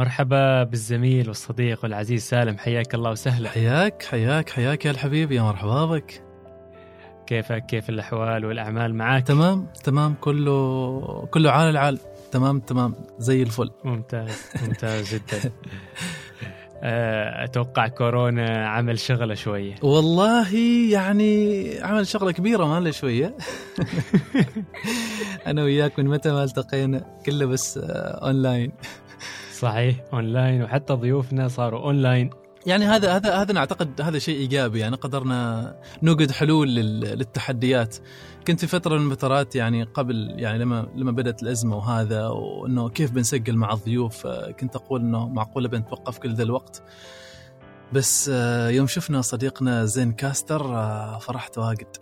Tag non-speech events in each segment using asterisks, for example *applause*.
مرحبا بالزميل والصديق والعزيز سالم حياك الله وسهلا. حياك حياك حياك يا الحبيب يا مرحبا بك. كيفك؟ كيف الأحوال والأعمال معك تمام تمام كله كله عال العال. تمام تمام زي الفل. ممتاز ممتاز *laughs* جدا. آه، أتوقع كورونا عمل شغلة شوية. والله يعني عمل شغلة كبيرة ما له شوية. *laughs* أنا وياك من متى ما التقينا كله بس آه، اونلاين صحيح اونلاين وحتى ضيوفنا صاروا اونلاين يعني هذا هذا هذا نعتقد هذا شيء إيجابي يعني قدرنا نوجد حلول للتحديات. كنت في فترة من الفترات يعني قبل يعني لما لما بدأت الأزمة وهذا وإنه كيف بنسجل مع الضيوف كنت أقول إنه معقولة بنتوقف كل ذا الوقت. بس آه، يوم شفنا صديقنا Zencastr آه، فرحت واجد.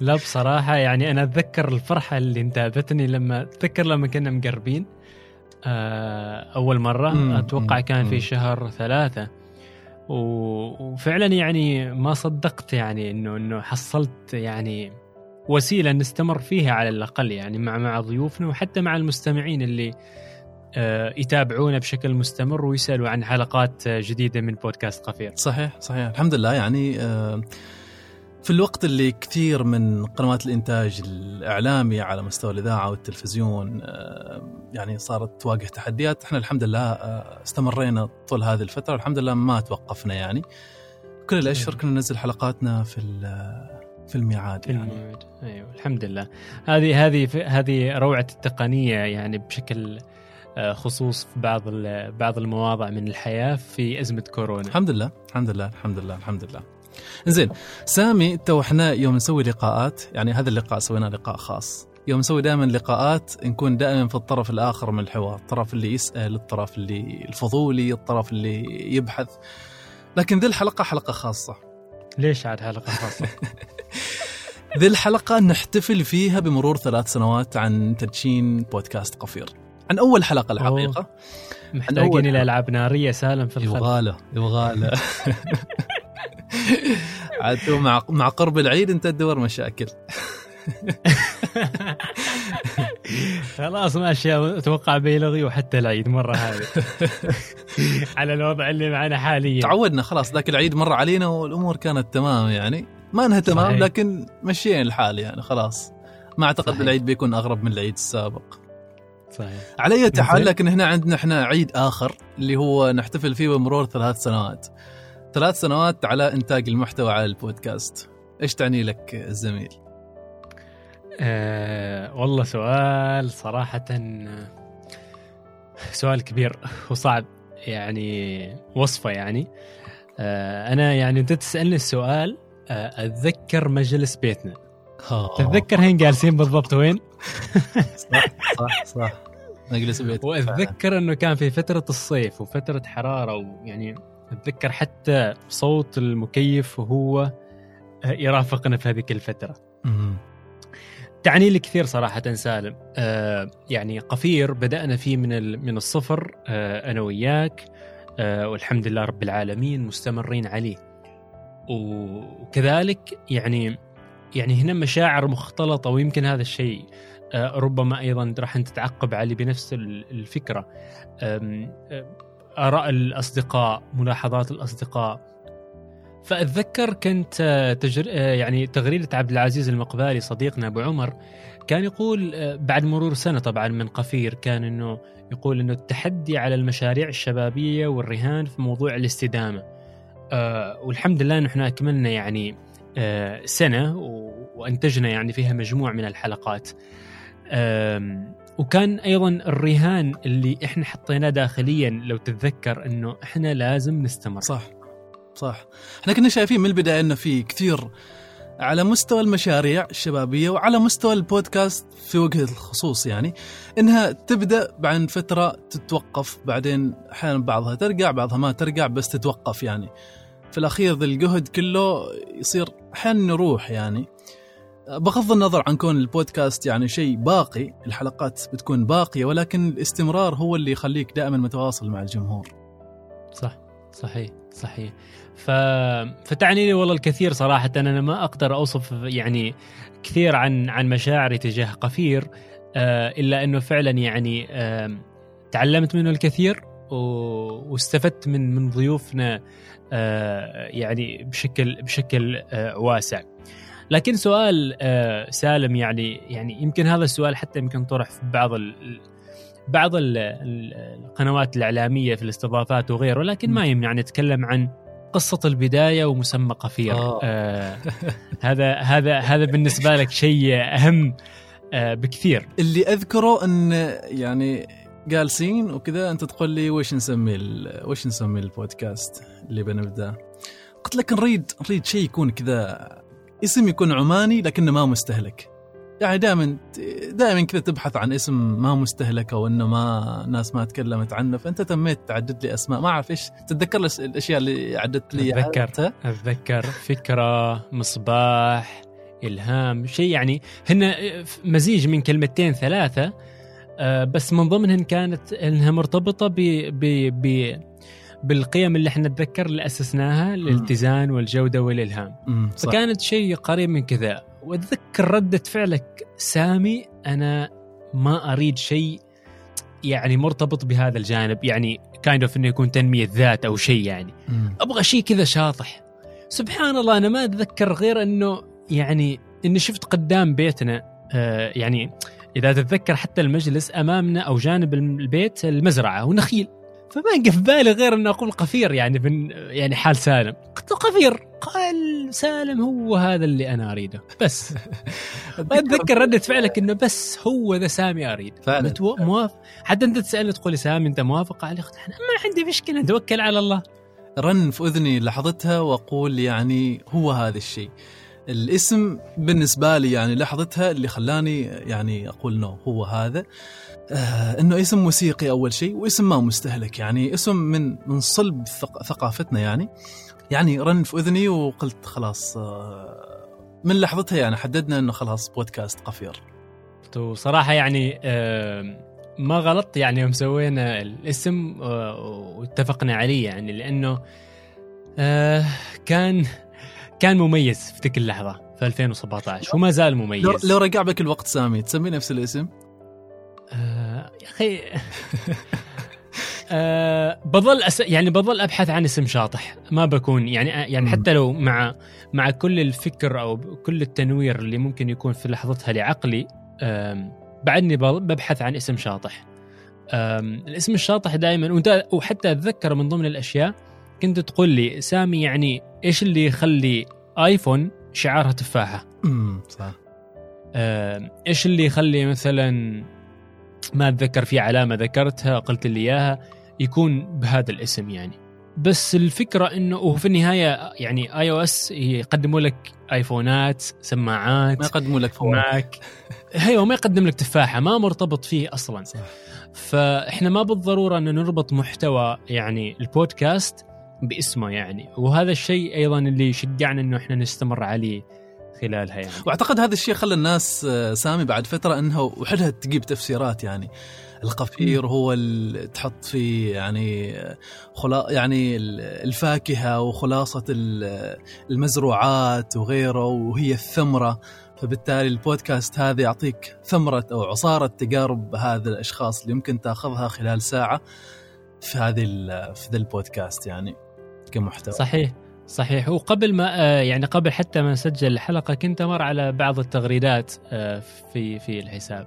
لا بصراحة يعني أنا أتذكر الفرحة اللي انتابتني لما أتذكر لما كنا مقربين. آه، أول مرة. أتوقع كان في شهر ثلاثة. وفعلا يعني ما صدقت يعني انه إنه حصلت يعني وسيلة نستمر فيها على الأقل يعني مع مع ضيوفنا وحتى مع المستمعين اللي آه، يتابعونا بشكل مستمر ويسألوا عن حلقات جديدة من بودكاست قفير. صحيح صحيح. الحمد لله يعني آه، في الوقت اللي كثير من قنوات الإنتاج الإعلامي على مستوى الإذاعة والتلفزيون آه، يعني صارت تواجه تحديات إحنا الحمد لله استمرينا طول هذه الفترة الحمد لله ما توقفنا يعني. كل الاشهر كنا ننزل حلقاتنا في في الميعاد في يعني. الميعاد. أيوه الحمد لله. هذه هذه هذه روعة التقنية يعني بشكل آه، خصوص في بعض بعض المواضع من الحياة في أزمة كورونا. الحمد لله الحمد لله الحمد لله الحمد لله. زين سامي تو إحنا يوم نسوي لقاءات يعني هذا اللقاء سوينا لقاء خاص. يوم نسوي دائما لقاءات نكون دائما في الطرف الآخر من الحوار الطرف اللي يسأل الطرف اللي الفضولي الطرف اللي يبحث. لكن ذي الحلقة حلقة خاصة. ليش عاد حلقة خاصة؟ *laughs* ذي الحلقة نحتفل فيها بمرور ثلاث سنوات عن تدشين بودكاست قفير. عن أول حلقة الحقيقة. محتاجين إلى ألعاب نارية سالم في الخلف. يبغاله يبغاله *laughs* عاد مع مع قرب العيد انت تدور مشاكل. خلاص ماشي. أتوقع بيلغي وحتى العيد مرة هذه. *laughs* على الوضع اللي معنا حاليا. تعودنا خلاص ذاك العيد مر علينا والأمور كانت تمام يعني. ما انها تمام صحيح. لكن مشينا الحال يعني خلاص. ما أعتقد صحيح. العيد بيكون أغرب من العيد السابق. صحيح. على اي حال لكن هنا عندنا إحنا عيد آخر اللي هو نحتفل فيه بمرور ثلاث سنوات. ثلاث سنوات على إنتاج المحتوى على البودكاست. إيش تعني لك الزميل؟ أه والله سؤال صراحة سؤال كبير وصعب يعني وصفة يعني. أه أنا يعني أنت تسألني السؤال أه أتذكر مجلس بيتنا. تتذكر هين جالسين بالضبط وين؟ صح صح صح. مجلس بيتنا. وأتذكر إنه كان في فترة الصيف وفترة حرارة ويعني أتذكر حتى صوت المكيف وهو يرافقنا في هذيك الفترة. تعني لي كثير صراحة سالم. آه يعني قفير بدأنا فيه من من الصفر آه أنا وياك آه والحمد لله رب العالمين مستمرين عليه. وكذلك يعني يعني هنا مشاعر مختلطة ويمكن هذا الشيء آه ربما أيضا راح أنت تعقب علي بنفس الفكرة. آراء الأصدقاء ملاحظات الأصدقاء. فأتذكر كنت تجر... آه، يعني تغريدة عبد العزيز المقبالي صديقنا أبو عمر كان يقول آه، بعد مرور سنة طبعا من قفير كان إنه يقول إنه التحدي على المشاريع الشبابية والرهان في موضوع الاستدامة. آه والحمد لله انه إحنا أكملنا يعني آه سنة وأنتجنا يعني فيها مجموع من الحلقات. آه وكان أيضا الرهان اللي إحنا حطيناه داخليا لو تتذكر إنه إحنا لازم نستمر. صح صح. إحنا كنا شايفين من البداية إنه في كثير على مستوى المشاريع الشبابية وعلى مستوى البودكاست في وجه الخصوص يعني إنها تبدأ بعد فترة تتوقف بعدين أحيانا بعضها ترجع بعضها ما ترجع بس تتوقف يعني. في الأخير ذا الجهد كله يصير أحيانا يروح يعني. بغض النظر عن كون البودكاست يعني شيء باقي الحلقات بتكون باقية ولكن الاستمرار هو اللي يخليك دائما متواصل مع الجمهور. صح صحيح صحيح. ف... فتعني لي والله الكثير صراحة أنا ما أقدر أوصف يعني كثير عن عن مشاعري تجاه قفير آه إلا أنه فعلا يعني تعلمت منه الكثير و- واستفدت من من ضيوفنا آه، يعني بشكل بشكل آه، واسع. لكن سؤال آه، سالم يعني يعني يمكن هذا السؤال حتى يمكن طرح في بعض ال بعض ال- ال- القنوات الإعلامية في الاستضافات وغيره لكن ما يمنع نتكلم عن قصة البداية ومسمى قفير. آه. آه *laughs* هذا هذا هذا بالنسبة لك شيء أهم آه بكثير. اللي أذكره إن يعني جالسين وكذا أنت تقول لي وش نسمي وش نسمي البودكاست اللي بنبدأ؟ قلت لك نريد نريد شيء يكون كذا اسم يكون عماني لكنه ما مستهلك يعني دائما دائما كذا تبحث عن اسم ما مستهلك أو إنه ما ناس ما تكلمت عنه فأنت تميت تعدد لي أسماء ما أعرف إيش تتذكر الأشياء اللي عددت لي. أنت؟ أتذكر فكرة مصباح إلهام شيء يعني هن مزيج من كلمتين ثلاثة آه، بس من ضمنهن كانت إنها مرتبطة ب ب ب بالقيم اللي إحنا نتذكر اللي أسسناها الالتزام والجودة والإلهام. صح. فكانت شيء قريب من كذا. وأتذكر ردة فعلك سامي أنا ما أريد شيء يعني مرتبط بهذا الجانب يعني kind of إنه يكون تنمية ذات أو شيء يعني. أمم. أبغى شيء كذا شاطح. سبحان الله أنا ما أتذكر غير إنه يعني إني شفت قدام بيتنا آه يعني إذا تتذكر حتى المجلس أمامنا أو جانب البيت المزرعة ونخيل. فما جاء في بالي غير إنه أقول قفير يعني بن يعني حال سالم. قلت له قفير. قال سالم هو هذا اللي أنا أريده. بس. *laughs* أتذكر ردة فعلك إنه بس هو ذا سامي أريد. فعلا. موافق. حتى أنت تسألني تقول سامي أنت موافق؟ عليه قلت أنا ما عندي مشكلة. نتوكل على الله. رن في أذني لحظتها وأقول يعني هو هذا الشيء. الاسم بالنسبة لي يعني لحظتها اللي خلاني يعني أقول إنه هو هذا. آه إنه اسم موسيقي أول شيء واسم ما مستهلك يعني. اسم من من صلب ثق- ثقافتنا يعني. يعني رن في أذني وقلت خلاص آه من لحظتها يعني حددنا إنه خلاص بودكاست قفير. وصراحه يعني ما غلط يعني يوم سوينا الاسم آه، واتفقنا عليه يعني لأنه آه، كان كان مميز في تلك اللحظة في 2017 وما زال مميز. لو رجع بك الوقت سامي تسمي نفس الاسم؟ يا أخي. *laughs* آه بظل أس... يعني بظل أبحث عن اسم شاطح. ما بكون يعني يعني مم. حتى لو مع مع كل الفكر أو كل التنوير اللي ممكن يكون في لحظتها لعقلي آم، بعدني ببحث عن اسم شاطح. آم، الاسم الشاطح دائما وأنت وحتى أتذكر من ضمن الأشياء كنت تقول لي سامي يعني إيش اللي يخلي آيفون شعارها تفاحة؟ امم صح. آه، إيش اللي يخلي مثلا ما أتذكر في علامة ذكرتها قلت لي إياها يكون بهذا الاسم يعني. بس الفكرة إنه وفي النهاية يعني iOS يقدموا لك آيفونات سماعات ما يقدموا لك Mac أيوه ما يقدم لك تفاحة ما مرتبط فيه أصلا. صح. فإحنا ما بالضرورة ان نربط محتوى يعني البودكاست باسمه يعني. وهذا الشيء أيضا اللي شجعنا إنه إحنا نستمر عليه. خلالها يعني. وأعتقد هذا الشيء خلى الناس آه، سامي بعد فترة إنها وحدها تجيب تفسيرات يعني. القفير هو ال- تحط فيه يعني آه، خلا يعني ال- الفاكهة وخلاصة ال- المزروعات وغيره وهي الثمرة. فبالتالي البودكاست هذا يعطيك ثمرة أو عصارة تجارب هذا الأشخاص اللي يمكن تأخذها خلال ساعة في هذه في ذا البودكاست يعني كمحتوى. صحيح. صحيح. وقبل ما آه، يعني قبل حتى ما نسجل الحلقة كنت أمر على بعض التغريدات آه، في في الحساب.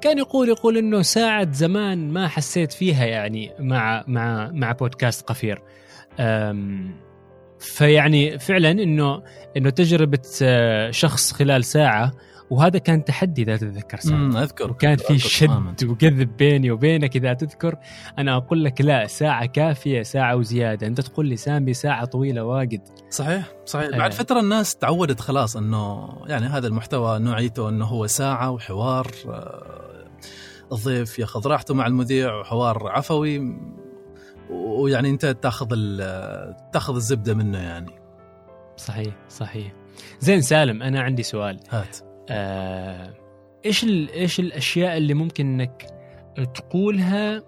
كان يقول يقول إنه ساعة زمان ما حسيت فيها يعني مع مع مع بودكاست قفير. فيعني فعلا إنه إنه تجربة آه، شخص خلال ساعة وهذا كان تحدي إذا تتذكر امم أذكر. وكان في. شد وكذب بيني وبينك إذا تذكر. أنا أقول لك لا ساعة كافية ساعة وزيادة. أنت تقول لي سامي ساعة طويلة واجد. صحيح صحيح. آه. بعد فترة الناس تعودت خلاص إنه يعني هذا المحتوى نوعيته إنه هو ساعة وحوار آه، الضيف ياخذ راحته مع المذيع وحوار عفوي. ويعني انت تاخذ تاخذ الزبدة منه يعني. صحيح صحيح. زين سالم أنا عندي سؤال. هات. آه، إيش إيش الأشياء اللي ممكن إنك تقولها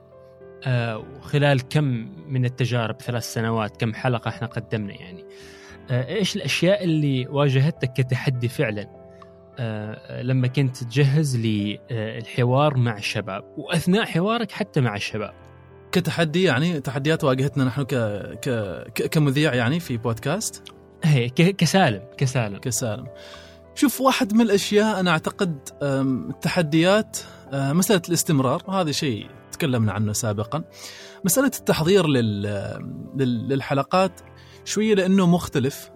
آه، خلال كم من التجارب ثلاث سنوات كم حلقة إحنا قدمنا يعني؟ آه، إيش الأشياء اللي واجهتك كتحدي فعلا؟ آه، لما كنت تجهز للحوار مع الشباب وأثناء حوارك حتى مع الشباب. كتحدي يعني تحديات واجهتنا نحن ك... ك... كمذيع يعني في بودكاست. هي ك- كسالم كسالم. كسالم. شوف واحد من الأشياء أنا أعتقد التحديات أه، مسألة الاستمرار وهذا شيء تكلمنا عنه سابقا. مسألة التحضير لل... لل... للحلقات شوية لأنه مختلف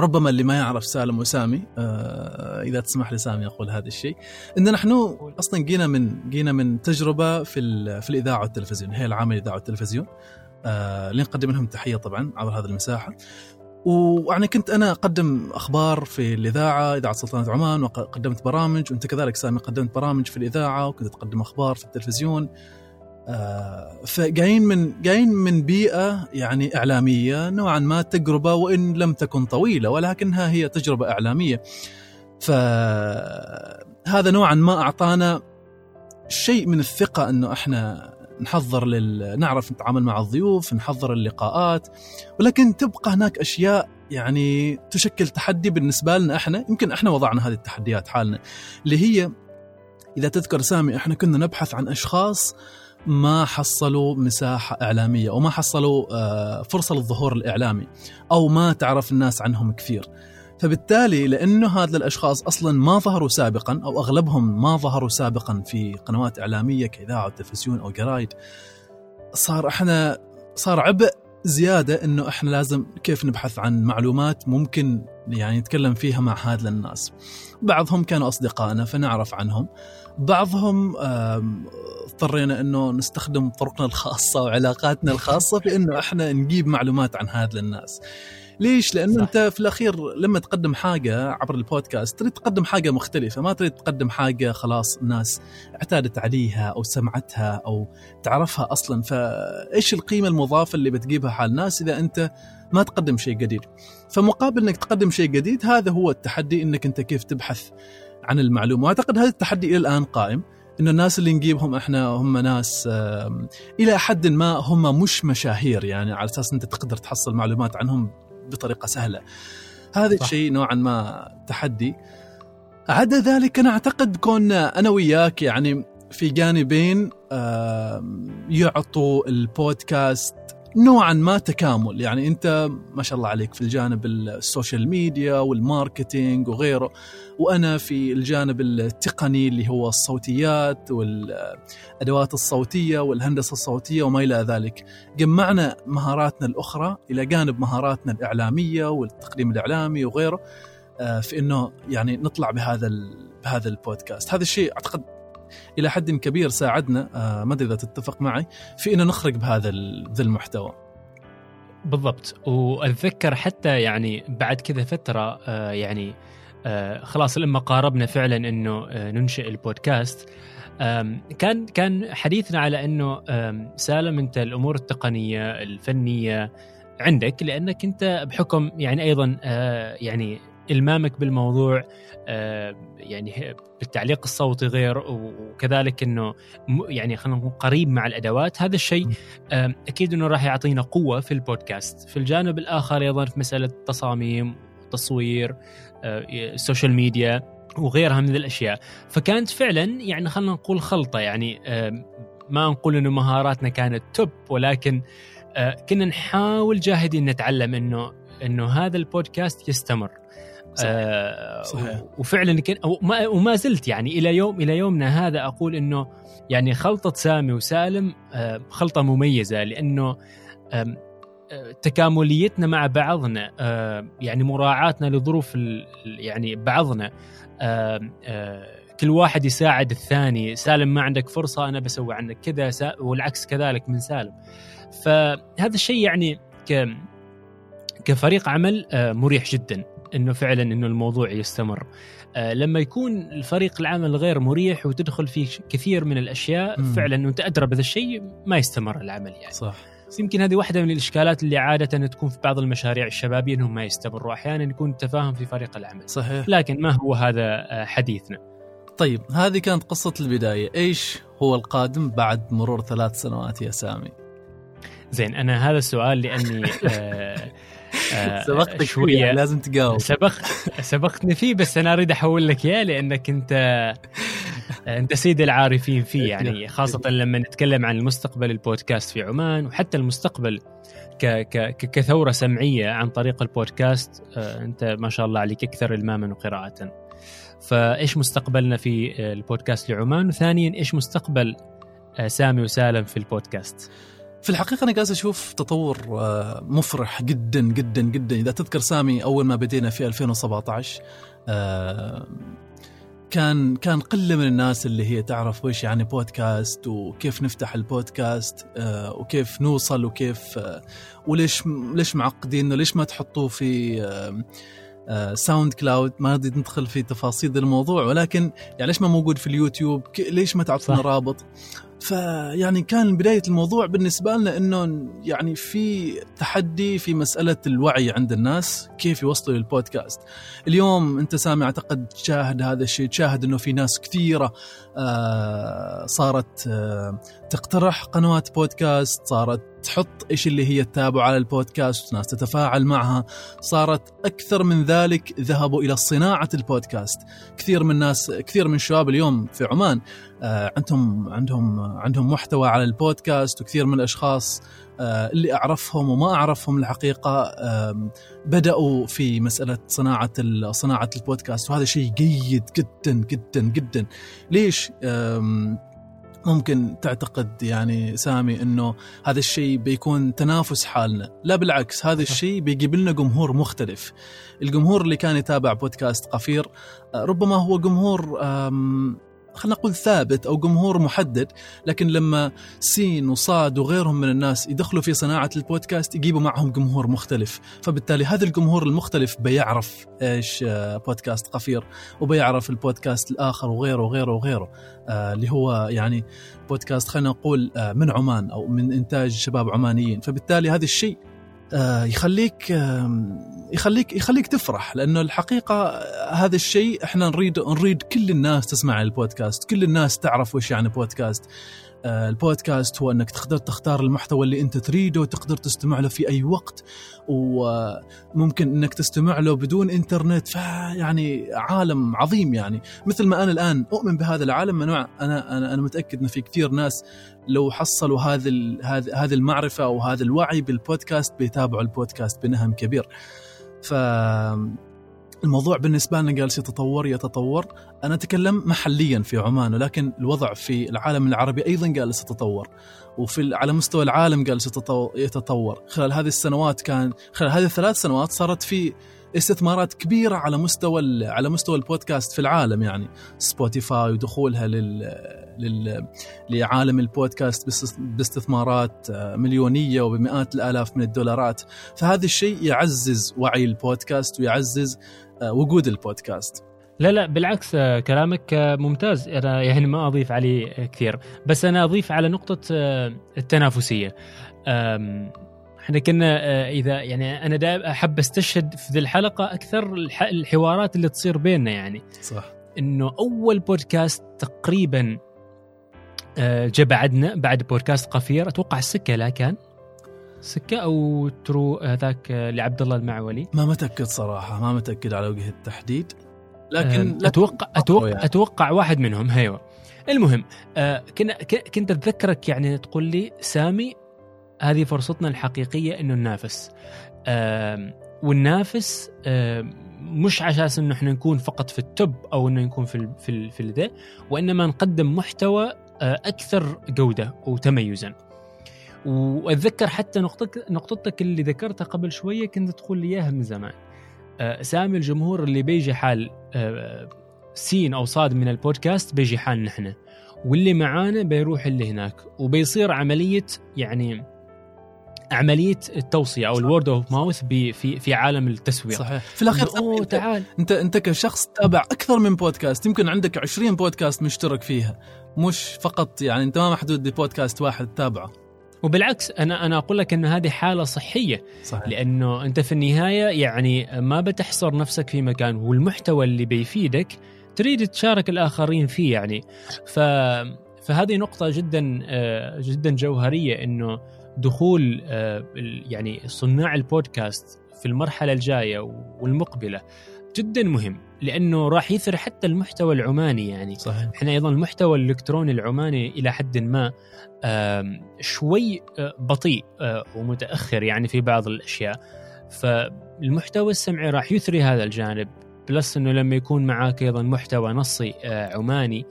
ربما اللي ما يعرف سالم وسامي أه، إذا تسمح لي سامي أقول هذا الشيء. إن نحن أصلا جينا من جينا من تجربة في. في الإذاعة والتلفزيون هي العامل الاذاعه والتلفزيون. اللي نقدم لهم تحية طبعا عبر هذه المساحة. ويعني كنت أنا أقدم أخبار في الإذاعة إذاعة سلطنة عمان وقدمت برامج وأنت كذلك سامي قدمت برامج في الإذاعة وكنت تقدم أخبار في التلفزيون. آه، فجايين من جايين من بيئة يعني إعلامية نوعا ما تجربة وإن لم تكن طويلة ولكنها هي تجربة إعلامية. فهذا نوعا ما أعطانا شيء من الثقة إنه إحنا نحضر لل... نعرف نتعامل مع الضيوف نحضر اللقاءات. ولكن تبقى هناك أشياء يعني تشكل تحدي بالنسبة لنا إحنا. يمكن إحنا وضعنا هذه التحديات حالنا اللي هي إذا تذكر سامي إحنا كنا نبحث عن أشخاص ما حصلوا مساحة إعلامية أو ما حصلوا آه، فرصة للظهور الإعلامي أو ما تعرف الناس عنهم كثير. فبالتالي لأنه هذا الأشخاص أصلا ما ظهروا سابقا أو أغلبهم ما ظهروا سابقا في قنوات إعلامية كإذاعة وتلفزيون أو جرايد صار إحنا صار عبء زيادة إنه إحنا لازم كيف نبحث عن معلومات ممكن يعني نتكلم فيها مع هذا الناس. بعضهم كانوا أصدقائنا فنعرف عنهم. بعضهم اضطرينا انه نستخدم طرقنا الخاصة وعلاقاتنا الخاصة في انه إحنا نجيب معلومات عن هذا الناس ليش؟ لأنه صح. انت في الأخير لما تقدم حاجة عبر البودكاست تريد تقدم حاجة مختلفة، ما تريد تقدم حاجة خلاص الناس اعتادت عليها أو سمعتها أو تعرفها أصلا، فإيش القيمة المضافة اللي بتجيبها حال الناس إذا أنت ما تقدم شيء جديد. فمقابل إنك تقدم شيء جديد هذا هو التحدي إنك أنت كيف تبحث عن المعلومة، وأعتقد هذا التحدي إلى الآن قائم. انه الناس اللي نجيبهم إحنا هم ناس إلى حد ما هم مش مشاهير يعني على أساس أنت تقدر تحصل معلومات عنهم بطريقة سهلة. هذا. الشيء نوعا ما تحدي. عدا ذلك أنا أعتقد كنا أنا وياك يعني في جانبين يعطوا البودكاست نوعا ما تكامل. يعني أنت ما شاء الله عليك في الجانب ال social media وال marketing وغيره. وأنا في الجانب التقني اللي هو الصوتيات والأدوات الصوتية والهندسة الصوتية وما إلى ذلك. جمعنا مهاراتنا الأخرى إلى جانب مهاراتنا الإعلامية والتقديم الإعلامي وغيره آه، في إنه يعني نطلع بهذا بهذا البودكاست. هذا الشيء أعتقد إلى حد كبير ساعدنا. آه، ما أدري إذا تتفق معي. في إنه نخرج بهذا ذا المحتوى. بالضبط. وأتذكر حتى يعني بعد كذا فترة آه، يعني آه، خلاص لما قاربنا فعلا إنه ننشئ البودكاست كان كان حديثنا على إنه سالم أنت الأمور التقنية الفنية عندك لأنك أنت بحكم يعني أيضا يعني إلمامك بالموضوع آه، يعني بالتعليق الصوتي غير وكذلك إنه يعني خلينا نقول قريب مع الأدوات. هذا الشيء أكيد إنه راح يعطينا قوة في البودكاست. في الجانب الآخر أيضا في مسألة تصاميم تصوير آه، ال social media وغيرها من الأشياء. فكانت فعلا يعني خلينا نقول خلطة يعني ما نقول إنه مهاراتنا كانت top ولكن آه، كنا نحاول جاهدين نتعلم إنه إنه هذا البودكاست يستمر صحيح. آه، صحيح. وفعلا كان وما, وما زلت يعني إلى يوم إلى يومنا هذا أقول إنه يعني خلطة سامي وسالم آه، خلطة مميزة لأنه آه، تكامليتنا مع بعضنا آه، يعني مراعاتنا لظروف يعني بعضنا آم، آه، كل واحد يساعد الثاني سالم ما عندك فرصة أنا بسوي عنك كذا والعكس كذلك من سالم فهذا الشيء يعني ك كفريق عمل آه، مريح جدا إنه فعلا إنه الموضوع يستمر. آه، لما يكون الفريق العمل غير مريح وتدخل فيه كثير من الأشياء مم. فعلا وانت أدرى بهذا الشيء ما يستمر العمل يعني. صح. بس يمكن هذه واحدة من الإشكالات اللي عادة تكون في بعض المشاريع الشبابية إنهم ما يستمروا. أحيانا يكون تفاهم في فريق العمل. صحيح. لكن ما هو هذا آه، حديثنا؟ طيب هذه كانت قصة البداية. إيش هو القادم بعد مرور ثلاث سنوات يا سامي؟ زين أنا هذا السؤال لأني *laughs* آه، آه، سبقتك فيه شوية. يعني لازم تجاوب سبقت سبقتني فيه بس أنا أريد أحول لك إياه لأنك انت أنت سيد العارفين فيه *laughs* يعني خاصة لما نتكلم عن المستقبل البودكاست في عمان وحتى المستقبل ك ك كثورة سمعية عن طريق البودكاست آه، أنت ما شاء الله عليك أكثر إلماما وقراءة. فإيش مستقبلنا في البودكاست لعمان؟ وثانيا إيش مستقبل آه، سامي وسالم في البودكاست؟ في الحقيقة أنا قاعد أشوف تطور آه، مفرح جدا جدا جدا. إذا تذكر سامي أول ما بدينا في 2017 كان كان قلة من الناس اللي هي تعرف وش يعني بودكاست وكيف نفتح البودكاست آه، وكيف نوصل وكيف آه، وليش ليش معقدين وليش ما تحطوه في SoundCloud. ما نريد ندخل في تفاصيل الموضوع ولكن يعني ليش ما موجود في اليوتيوب؟ ليش ما تعطينا رابط؟ فيعني كان بداية الموضوع بالنسبة لنا إنه يعني في تحدي في مسألة الوعي عند الناس كيف يوصلوا للبودكاست. اليوم أنت سامع أعتقد تشاهد هذا الشيء، تشاهد إنه في ناس كثيرة آه صارت آه تقترح قنوات بودكاست، صارت تحط إيش اللي هي تتابع على البودكاست ناس تتفاعل معها صارت أكثر من ذلك ذهبوا إلى صناعة البودكاست كثير من الناس كثير من الشباب اليوم في عمان عندهم عندهم عندهم محتوى على البودكاست وكثير من الأشخاص آه، اللي أعرفهم وما أعرفهم الحقيقة بدأوا في مسألة صناعة صناعة البودكاست. وهذا شيء جيد جدا جدا جدا. ليش؟ ممكن تعتقد يعني سامي إنه هذا الشيء بيكون تنافس حالنا. لا بالعكس هذا الشيء بيجيب لنا جمهور مختلف. الجمهور اللي كان يتابع بودكاست قفير آه، ربما هو جمهور خلينا نقول ثابت أو جمهور محدد لكن لما سين وصاد وغيرهم من الناس يدخلوا في صناعة البودكاست يجيبوا معهم جمهور مختلف فبالتالي هذا الجمهور المختلف بيعرف إيش آه، بودكاست قفير وبيعرف البودكاست الآخر وغيره وغيره وغيره آه اللي هو يعني بودكاست خلينا نقول آه من عمان أو من إنتاج شباب عمانيين فبالتالي هذا الشيء يخليك يخليك يخليك تفرح لأنه الحقيقة هذا الشيء إحنا نريد نريد كل الناس تسمع البودكاست، كل الناس تعرف وش يعني بودكاست. آه، البودكاست هو أنك تقدر تختار المحتوى اللي أنت تريده وتقدر تستمع له في أي وقت وممكن أنك تستمع له بدون إنترنت فيعني عالم عظيم يعني. مثل ما أنا الآن أؤمن بهذا العالم أنا أنا أنا متأكد إن في كثير ناس لو حصلوا هذه هذه المعرفة أو هذا الوعي بالبودكاست بيتابعوا البودكاست بنهم كبير. ف الموضوع بالنسبة لنا جالس يتطور يتطور. أنا أتكلم محليا في عمان ولكن الوضع في العالم العربي أيضا جالس يتطور. وفي على مستوى العالم جالس يتطور. خلال هذه السنوات كان خلال هذه الثلاث سنوات صارت في استثمارات كبيرة على مستوى على مستوى البودكاست في العالم يعني. سبوتيفاي ودخولها لل, لل لعالم البودكاست باستثمارات آه، مليونية وبمئات الآلاف من الدولارات. فهذا الشيء يعزز وعي البودكاست ويعزز وجود البودكاست. لا لا بالعكس آه، كلامك ممتاز. أنا يعني ما أضيف عليه كثير. بس أنا أضيف على نقطة التنافسية. إحنا كنا آه، إذا يعني أنا دائما أحب أستشهد في ذي الحلقة أكثر الحوارات اللي تصير بيننا يعني. صح. إنه أول بودكاست تقريبا آه، جاء بعدنا بعد بودكاست قفير أتوقع السكة لا كان. سكة أو ترو هذاك آه، لعبد الله المعولي ما متأكد صراحة ما متأكد على وجه التحديد لكن أتوقع أتوقع يعني. أتوقع واحد منهم أيوه المهم كنا كنت أتذكرك يعني تقول لي سامي هذه فرصتنا الحقيقية إنه ننافس وننافس مش على أساس إنه إحنا نكون فقط في ال top أو إنه نكون في ال في ال في ذا وإنما نقدم محتوى أكثر جودة وتميزا. وأتذكر حتى نقطتك نقطتك اللي ذكرتها قبل شوية كنت تقول لي إياها من زمان. سامي الجمهور اللي بيجي حال سين أو صاد من البودكاست بيجي حال نحن واللي معانا بيروح اللي هناك وبيصير عملية يعني عملية التوصية أو ال word of mouth في في عالم التسويق. صحيح. في الأخير أوه تعال. انت أنت كشخص تتابع أكثر من بودكاست يمكن عندك 20 بودكاست مشترك فيها مش فقط يعني أنت ما محدود ببودكاست واحد تتابعه وبالعكس أنا أنا أقول لك إن هذه حالة صحية. صحيح. لأنه أنت في النهاية يعني ما بتحصر نفسك في مكان والمحتوى اللي بيفيدك تريد تشارك الآخرين فيه يعني. ف فهذه نقطة جدا آه، جدا جوهرية إنه دخول آه، يعني صناع البودكاست في المرحلة الجاية والمقبلة جدا مهم. لأنه راح يثري حتى المحتوى العماني يعني. صحيح. إحنا أيضا المحتوى الإلكتروني العماني إلى حد ما شوي آه، بطيء آه، ومتأخر يعني في بعض الأشياء. فالمحتوى السمعي راح يثري هذا الجانب plus إنه لما يكون معاك أيضا محتوى نصي آه، عماني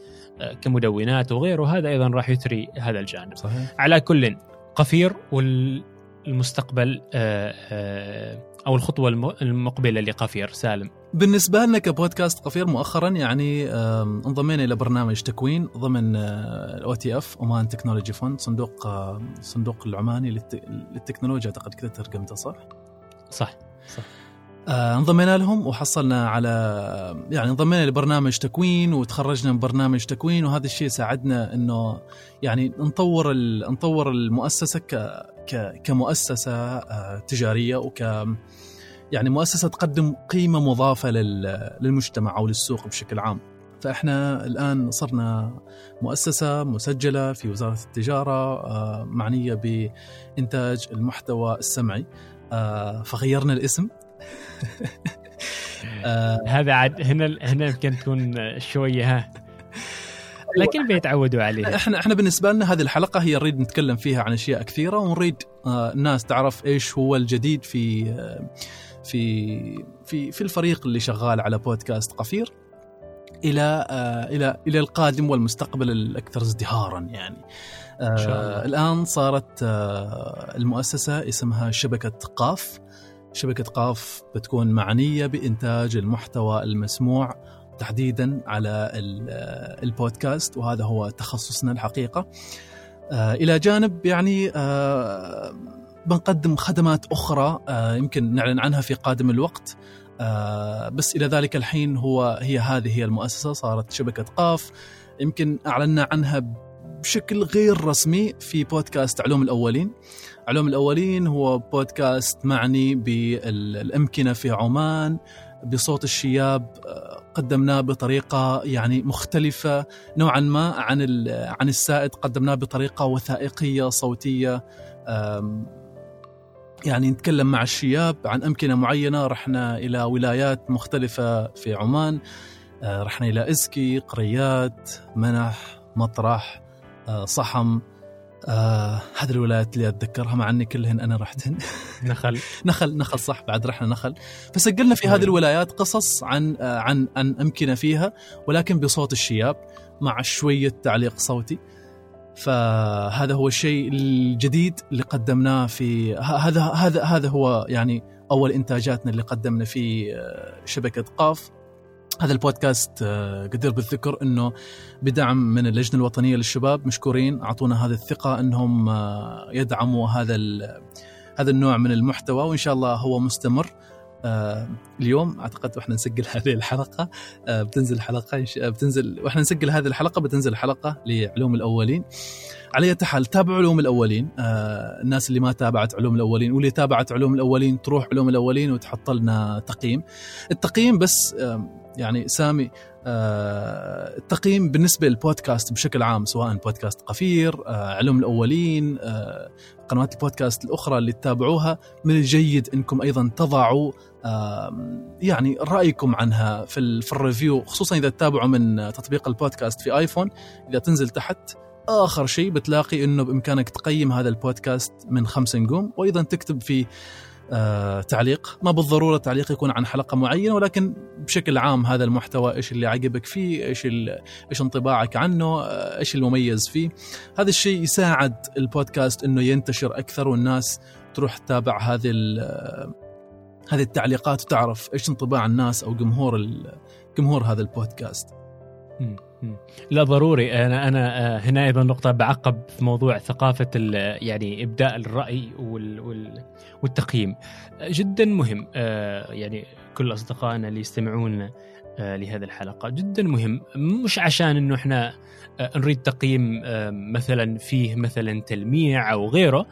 كمدونات وغيره هذا أيضا راح يثري هذا الجانب. صحيح. على كل قفير والمستقبل أو الخطوة الم- المقبلة لقفير سالم. بالنسبة لنا كبودكاست قفير مؤخرا يعني انضمينا إلى برنامج تكوين ضمن ال OTF Oman Technology Fund صندوق آه، صندوق العماني للت- للتكنولوجيا أعتقد كذا ترجمته صح؟ صح آه، انضمينا لهم وحصلنا على يعني انضمينا لبرنامج تكوين وتخرجنا من برنامج تكوين وهذا الشيء ساعدنا إنه يعني نطور نطور المؤسسة ك ك كمؤسسة آه، تجارية وك يعني مؤسسة تقدم قيمة مضافة لل- للمجتمع أو للسوق بشكل عام. فإحنا الآن صرنا مؤسسة مسجلة في وزارة التجارة آه، معنية بإنتاج المحتوى السمعي آه، فغيرنا الاسم. *laughs* آه، هذا عاد هنا هنا يمكن تكون شوية ها. لكن بيتعودوا عليها. إحنا إحنا بالنسبة لنا هذه الحلقة هي نريد نتكلم فيها عن أشياء كثيرة ونريد الناس تعرف إيش هو الجديد في في في في الفريق اللي شغال على بودكاست قفير إلى آه، إلى إلى القادم والمستقبل الأكثر ازدهارا يعني. إن شاء الله. آه الآن صارت آه المؤسسة اسمها شبكة قاف. شبكة قاف بتكون معنية بإنتاج المحتوى المسموع تحديدا على ال- البودكاست وهذا هو تخصصنا الحقيقة. إلى جانب يعني بنقدم خدمات أخرى آه يمكن نعلن عنها في قادم الوقت. آه بس إلى ذلك الحين هو هي هذه هي المؤسسة صارت شبكة قاف. يمكن أعلنا عنها بشكل غير رسمي في بودكاست علوم الأولين. علوم الأولين هو بودكاست معني بالأمكنة في عمان بصوت الشياب آه، قدمناه بطريقة يعني مختلفة نوعا ما عن عن السائد قدمناه بطريقة وثائقية صوتية. آم، يعني نتكلم مع الشياب عن أمكنة معينة. رحنا إلى ولايات مختلفة في عمان. آه، رحنا إلى ازكي قريات منح مطرح آه، صحم. آه هذه الولايات اللي أتذكرها مع إني كلهن أنا رحتهن *laughs* نخل. نخل نخل صح بعد رحنا نخل. فسجلنا في هذه الولايات قصص عن آه، عن عن أمكنة فيها ولكن بصوت الشياب مع شوية تعليق صوتي. فهذا هو الشيء الجديد اللي قدمناه في هذا هذا هذا هو يعني أول إنتاجاتنا اللي قدمنا في آه، شبكة قاف. هذا البودكاست آه، قدر بالذكر إنه بدعم من اللجنة الوطنية للشباب مشكورين أعطونا هذه الثقة إنهم آه، يدعموا هذا هذا النوع من المحتوى وإن شاء الله هو مستمر. اليوم أعتقد وإحنا نسجل *laughs* هذه الحلقة آه، بتنزل حلقه شاء- بتنزل وإحنا نسجل هذه الحلقة بتنزل حلقه لعلوم الأولين. على اية حال تابعوا علوم الأولين. آه، الناس اللي ما تابعت علوم الأولين واللي تابعت علوم الأولين تروح علوم الأولين وتحط لنا تقييم. التقييم بس يعني سامي آه، التقييم بالنسبة للبودكاست بشكل عام سواء بودكاست قفير آه، علوم الأولين آه، قنوات البودكاست الأخرى اللي تتابعوها من الجيد إنكم أيضا تضعوا يعني رأيكم عنها في في ال review خصوصا إذا تتابعوا من تطبيق البودكاست في آيفون. إذا تنزل تحت آخر شيء بتلاقي إنه بإمكانك تقيم هذا البودكاست من خمس نجوم وأيضا تكتب في آه تعليق. ما بالضرورة تعليق يكون عن حلقة معينة ولكن بشكل عام هذا المحتوى إيش اللي عجبك فيه إيش إيش انطباعك عنه آه، إيش المميز فيه. هذا الشيء يساعد البودكاست إنه ينتشر أكثر والناس تروح تتابع هذه هذه التعليقات وتعرف إيش انطباع الناس أو جمهور جمهور هذا البودكاست. لا ضروري. أنا أنا آه، هنا أيضا نقطة بعقب في موضوع ثقافة يعني إبداء الرأي وال وال والتقييم. جدا مهم آه، يعني كل أصدقائنا اللي يستمعون آه، لهذه الحلقة جدا مهم. مش عشان إنه إحنا نريد تقييم مثلا فيه مثلا تلميع أو غيره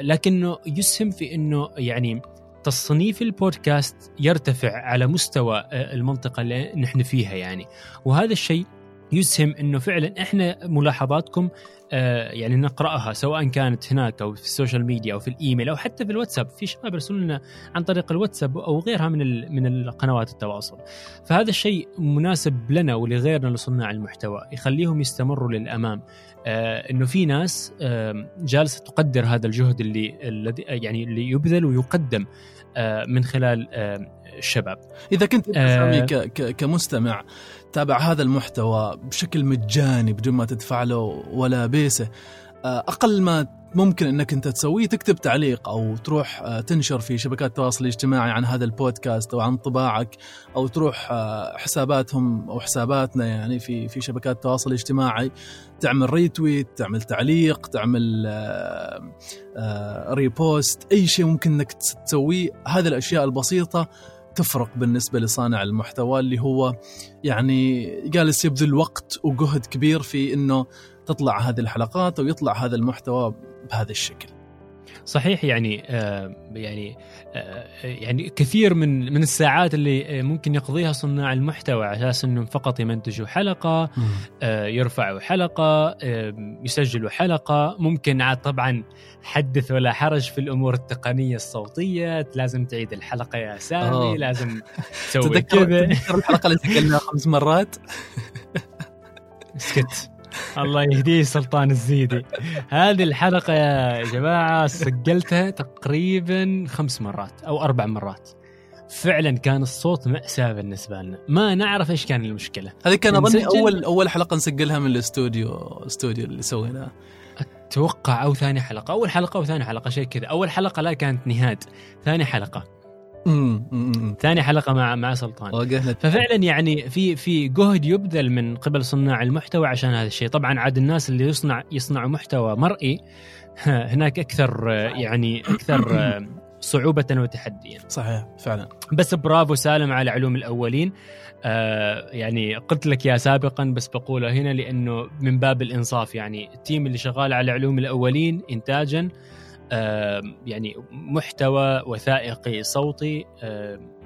لكنه يسهم في إنه يعني تصنيف البودكاست يرتفع على مستوى آه، المنطقة اللي نحن فيها يعني. وهذا الشيء يسهم إنه فعلا إحنا ملاحظاتكم يعني نقرأها سواء كانت هناك أو في ال social media أو في الإيميل أو حتى في الواتساب. في شباب يرسلوا لنا عن طريق الواتساب أو غيرها من من القنوات التواصل. فهذا الشيء مناسب لنا ولغيرنا لصناع المحتوى يخليهم يستمروا للأمام. آه إنه في ناس آه جالسة تقدر هذا الجهد اللي الذي يعني اللي يبذل ويقدم آه من خلال آه الشباب إذا كنت آه. كمستمع تابع هذا المحتوى بشكل مجاني بدون ما تدفع له ولا بيسه آه، أقل ما ممكن إنك أنت تسويه تكتب تعليق أو تروح آه، تنشر في شبكات التواصل الاجتماعي عن هذا البودكاست أو عن انطباعك أو تروح آه، حساباتهم أو حساباتنا يعني في في شبكات التواصل الاجتماعي. تعمل retweet تعمل تعليق تعمل repost أي شيء ممكن إنك تسويه. هذه الأشياء البسيطة تفرق بالنسبة لصانع المحتوى اللي هو يعني جالس يبذل وقت وجهد كبير في إنه تطلع هذه الحلقات ويطلع هذا المحتوى بهذا الشكل. صحيح يعني آه يعني آه يعني كثير من من الساعات اللي ممكن يقضيها صناع المحتوى على أساس إنهم فقط يمنتجوا حلقة آه يرفعوا حلقة آه يسجلوا حلقة. ممكن عاد طبعا حدث ولا حرج في الأمور التقنية الصوتية لازم تعيد الحلقة يا سامي أوه. لازم *laughs* تسوي تذكر الحلقة اللي سجلناها خمس مرات؟ *laughs* اسكت الله يهديه سلطان الزيدي. هذه الحلقة يا جماعة سجلتها تقريبا خمس مرات أو أربع مرات. فعلا كان الصوت مأساة بالنسبة لنا. ما نعرف إيش كان المشكلة. هذه كان أظن أول أول حلقة نسجلها من الاستوديو الاستوديو اللي سويناه. أتوقع أو ثاني حلقة. أول حلقة أو ثاني حلقة شيء كذا. أول حلقة لا كانت نهاد ثاني حلقة. ثاني حلقة مع مع سلطان. ففعلا يعني في في جهد يبذل من قبل صناع المحتوى عشان هذا الشيء. طبعا عاد الناس اللي يصنع يصنعوا محتوى مرئي *laughs* هناك أكثر يعني أكثر *clears throat* صعوبة وتحديا. صحيح فعلا. بس برافو سالم على علوم الأولين. آه يعني قلت لك يا سابقا بس بقولها هنا لأنه من باب الإنصاف. يعني التيم اللي شغال على علوم الأولين إنتاجا يعني محتوى وثائقي صوتي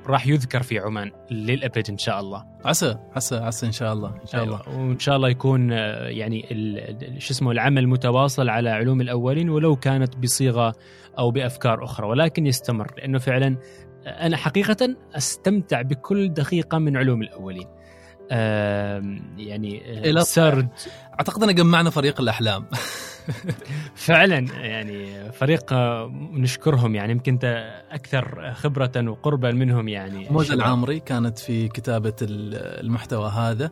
راح يذكر في عمان للأبد إن شاء الله. عسى عسى عسى إن شاء الله إن شاء الله. أيوة. وإن شاء الله يكون آه، يعني شو اسمه العمل متواصل على علوم الأولين ولو كانت بصيغة أو بأفكار أخرى ولكن يستمر. لأنه فعلا آه، أنا حقيقه أستمتع بكل دقيقة من علوم الأولين. يعني آه، سرد. أعتقد أن جمعنا فريق الأحلام. *laughs* *laughs* فعلا يعني فريق نشكرهم يعني يمكن أنت أكثر خبرة وقربا منهم يعني. موزة العامري كانت في كتابة المحتوى هذا.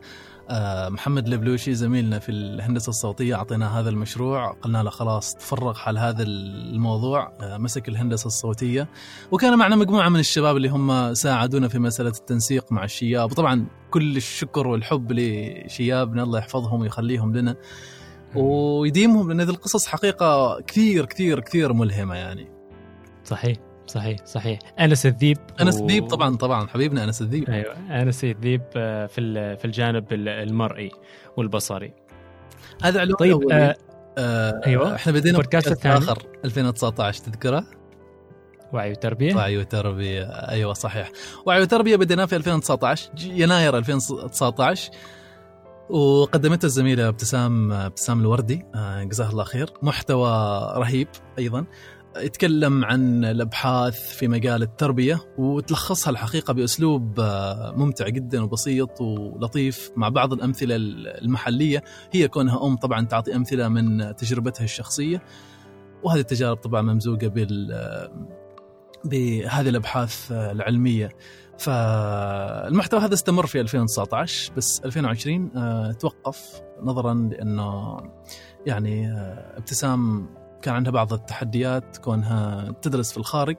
آه، محمد البلوشي زميلنا في الهندسة الصوتية اعطيناه هذا المشروع. قلنا له خلاص تفرغ حال هذا الموضوع. آه، مسك الهندسة الصوتية. وكان معنا مجموعة من الشباب اللي هم ساعدونا في مسألة التنسيق مع الشياب. وطبعا كل الشكر والحب لشيابنا الله يحفظهم ويخليهم لنا. ويديمهم لأن هذه القصص حقيقة كثير كثير كثير ملهمة يعني. صحيح صحيح صحيح. أنس الذيب أنس الذيب و... طبعا طبعا حبيبنا أنس الذيب. أيوه أنس الذيب آه، في في الجانب المرئي والبصري. هذا علوم طيب آه آه أيوه. إحنا بدينا بودكاست الثاني آخر 2019 تذكره؟ وعي وتربية. وعي وتربية. أيوه صحيح. وعي وتربية بديناه في 2019 يناير 2019 وقدمته الزميلة ابتسام ابتسام الوردي. آه، جزاها الله خير. محتوى رهيب أيضا. يتكلم عن الأبحاث في مجال التربية وتلخصها الحقيقة بأسلوب آه، ممتع جدا وبسيط ولطيف مع بعض الأمثلة المحلية. هي كونها أم طبعا تعطي أمثلة من تجربتها الشخصية. وهذه التجارب طبعا ممزوجة بال بهذه الأبحاث العلمية. فالمحتوى هذا استمر في 2019 بس 2020 آه، توقف نظرا لأنه يعني آه، ابتسام كان عندها بعض التحديات كونها تدرس في الخارج.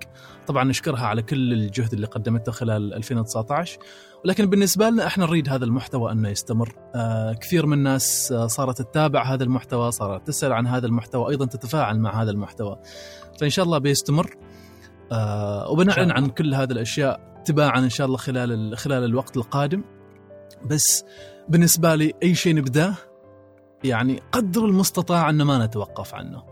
طبعا نشكرها على كل الجهد اللي قدمته خلال 2019 ولكن بالنسبة لنا إحنا نريد هذا المحتوى أنه يستمر. آه كثير من الناس آه صارت تتابع هذا المحتوى صارت تسأل عن هذا المحتوى أيضا تتفاعل مع هذا المحتوى. فإن شاء الله بيستمر. آه وبنعلن عن كل هذه الأشياء تباعا إن شاء الله خلال خلال الوقت القادم. بس بالنسبة لي أي شيء نبدأه يعني قدر المستطاع ان ما نتوقف عنه.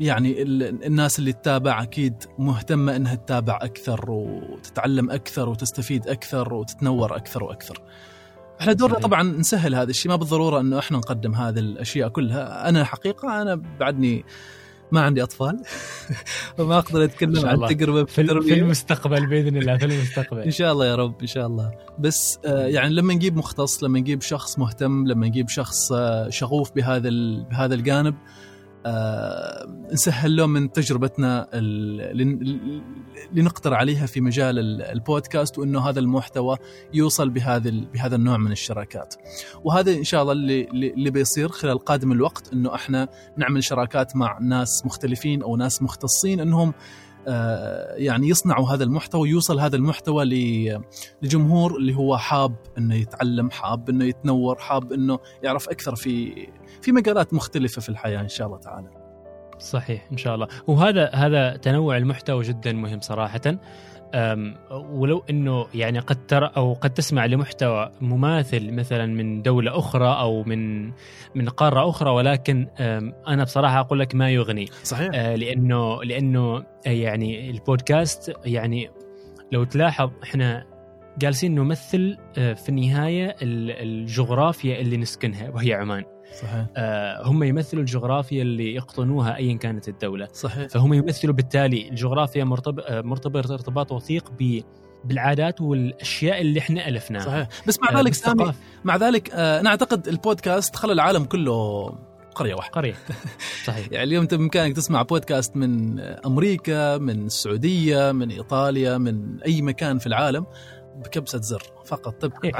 يعني الناس اللي تتابع أكيد مهتمة إنها تتابع أكثر وتتعلم أكثر وتستفيد أكثر وتتنور أكثر وأكثر. إحنا دورنا. طبعا نسهل هذا الشيء ما بالضرورة إنه إحنا نقدم هذه الأشياء كلها. أنا حقيقة أنا بعدني ما عندي أطفال. *laughs* وما أقدر أتكلم عن الله. تجربة في, في المستقبل بإذن الله في *laughs* إن المستقبل شاء الله يا رب إن شاء الله. بس آه، يعني لما نجيب مختص لما نجيب شخص مهتم لما نجيب شخص آه، شغوف بهذا بهذا الجانب نسهل له من تجربتنا ال- لن- لنقدر عليها في مجال ال- البودكاست وإنه هذا المحتوى يوصل بهذا بهذا النوع من الشراكات. وهذا إن شاء الله اللي اللي اللي بيصير خلال قادم الوقت إنه إحنا نعمل شراكات مع ناس مختلفين أو ناس مختصين إنهم آه، يعني يصنعوا هذا المحتوى ويوصل هذا المحتوى لجمهور اللي هو حاب إنه يتعلم حاب إنه يتنور حاب إنه يعرف أكثر في في مجالات مختلفة في الحياة إن شاء الله تعالى. صحيح إن شاء الله. وهذا هذا تنوع المحتوى جدا مهم صراحة. ولو إنه يعني قد ترى أو قد تسمع لمحتوى مماثل مثلا من دولة أخرى أو من من قارة أخرى ولكن أنا بصراحة أقول لك ما يغني. صحيح. آه، لأنه لأنه آه، يعني البودكاست يعني لو تلاحظ إحنا جالسين نمثل آه، في النهاية ال- الجغرافيا اللي نسكنها وهي عمان. صحيح. آه، هم يمثلوا الجغرافيا اللي يقطنوها ايا كانت الدولة. صحيح. فهم يمثلوا بالتالي الجغرافيا مرتبط آه، مرتبط ارتباط وثيق ب بالعادات والأشياء اللي إحنا ألفناها. صحيح. بس مع آه، ذلك سامي بالثقافة. مع ذلك آه، أنا أعتقد البودكاست خلى العالم كله قرية واحدة. قرية. *laughs* صحيح. يعني اليوم انت بإمكانك تسمع بودكاست من أمريكا من السعودية من إيطاليا من أي مكان في العالم. بكبسة زر فقط. تبحث إيه،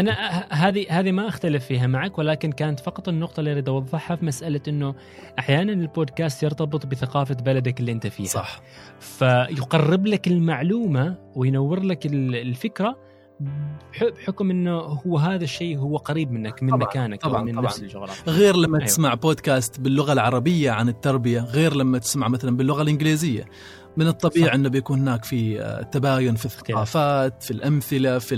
أنا هذه هذه ما أختلف فيها معك ولكن كانت فقط النقطة اللي أريد أوضحها في مسألة إنه أحيانا البودكاست يرتبط بثقافة بلدك اللي أنت فيها. صح. فيقرب لك المعلومة وينور لك ال- الفكرة بح- بحكم إنه هو هذا الشيء هو قريب منك من طبعاً، مكانك طبعاً، من طبعاً. نفس الجغرافيا غير لما أيوة. تسمع بودكاست باللغة العربية عن التربية غير لما تسمع مثلا باللغة الإنجليزية. من الطبيعي صح. أنه بيكون هناك في آه، تباين في الثقافات في الأمثلة في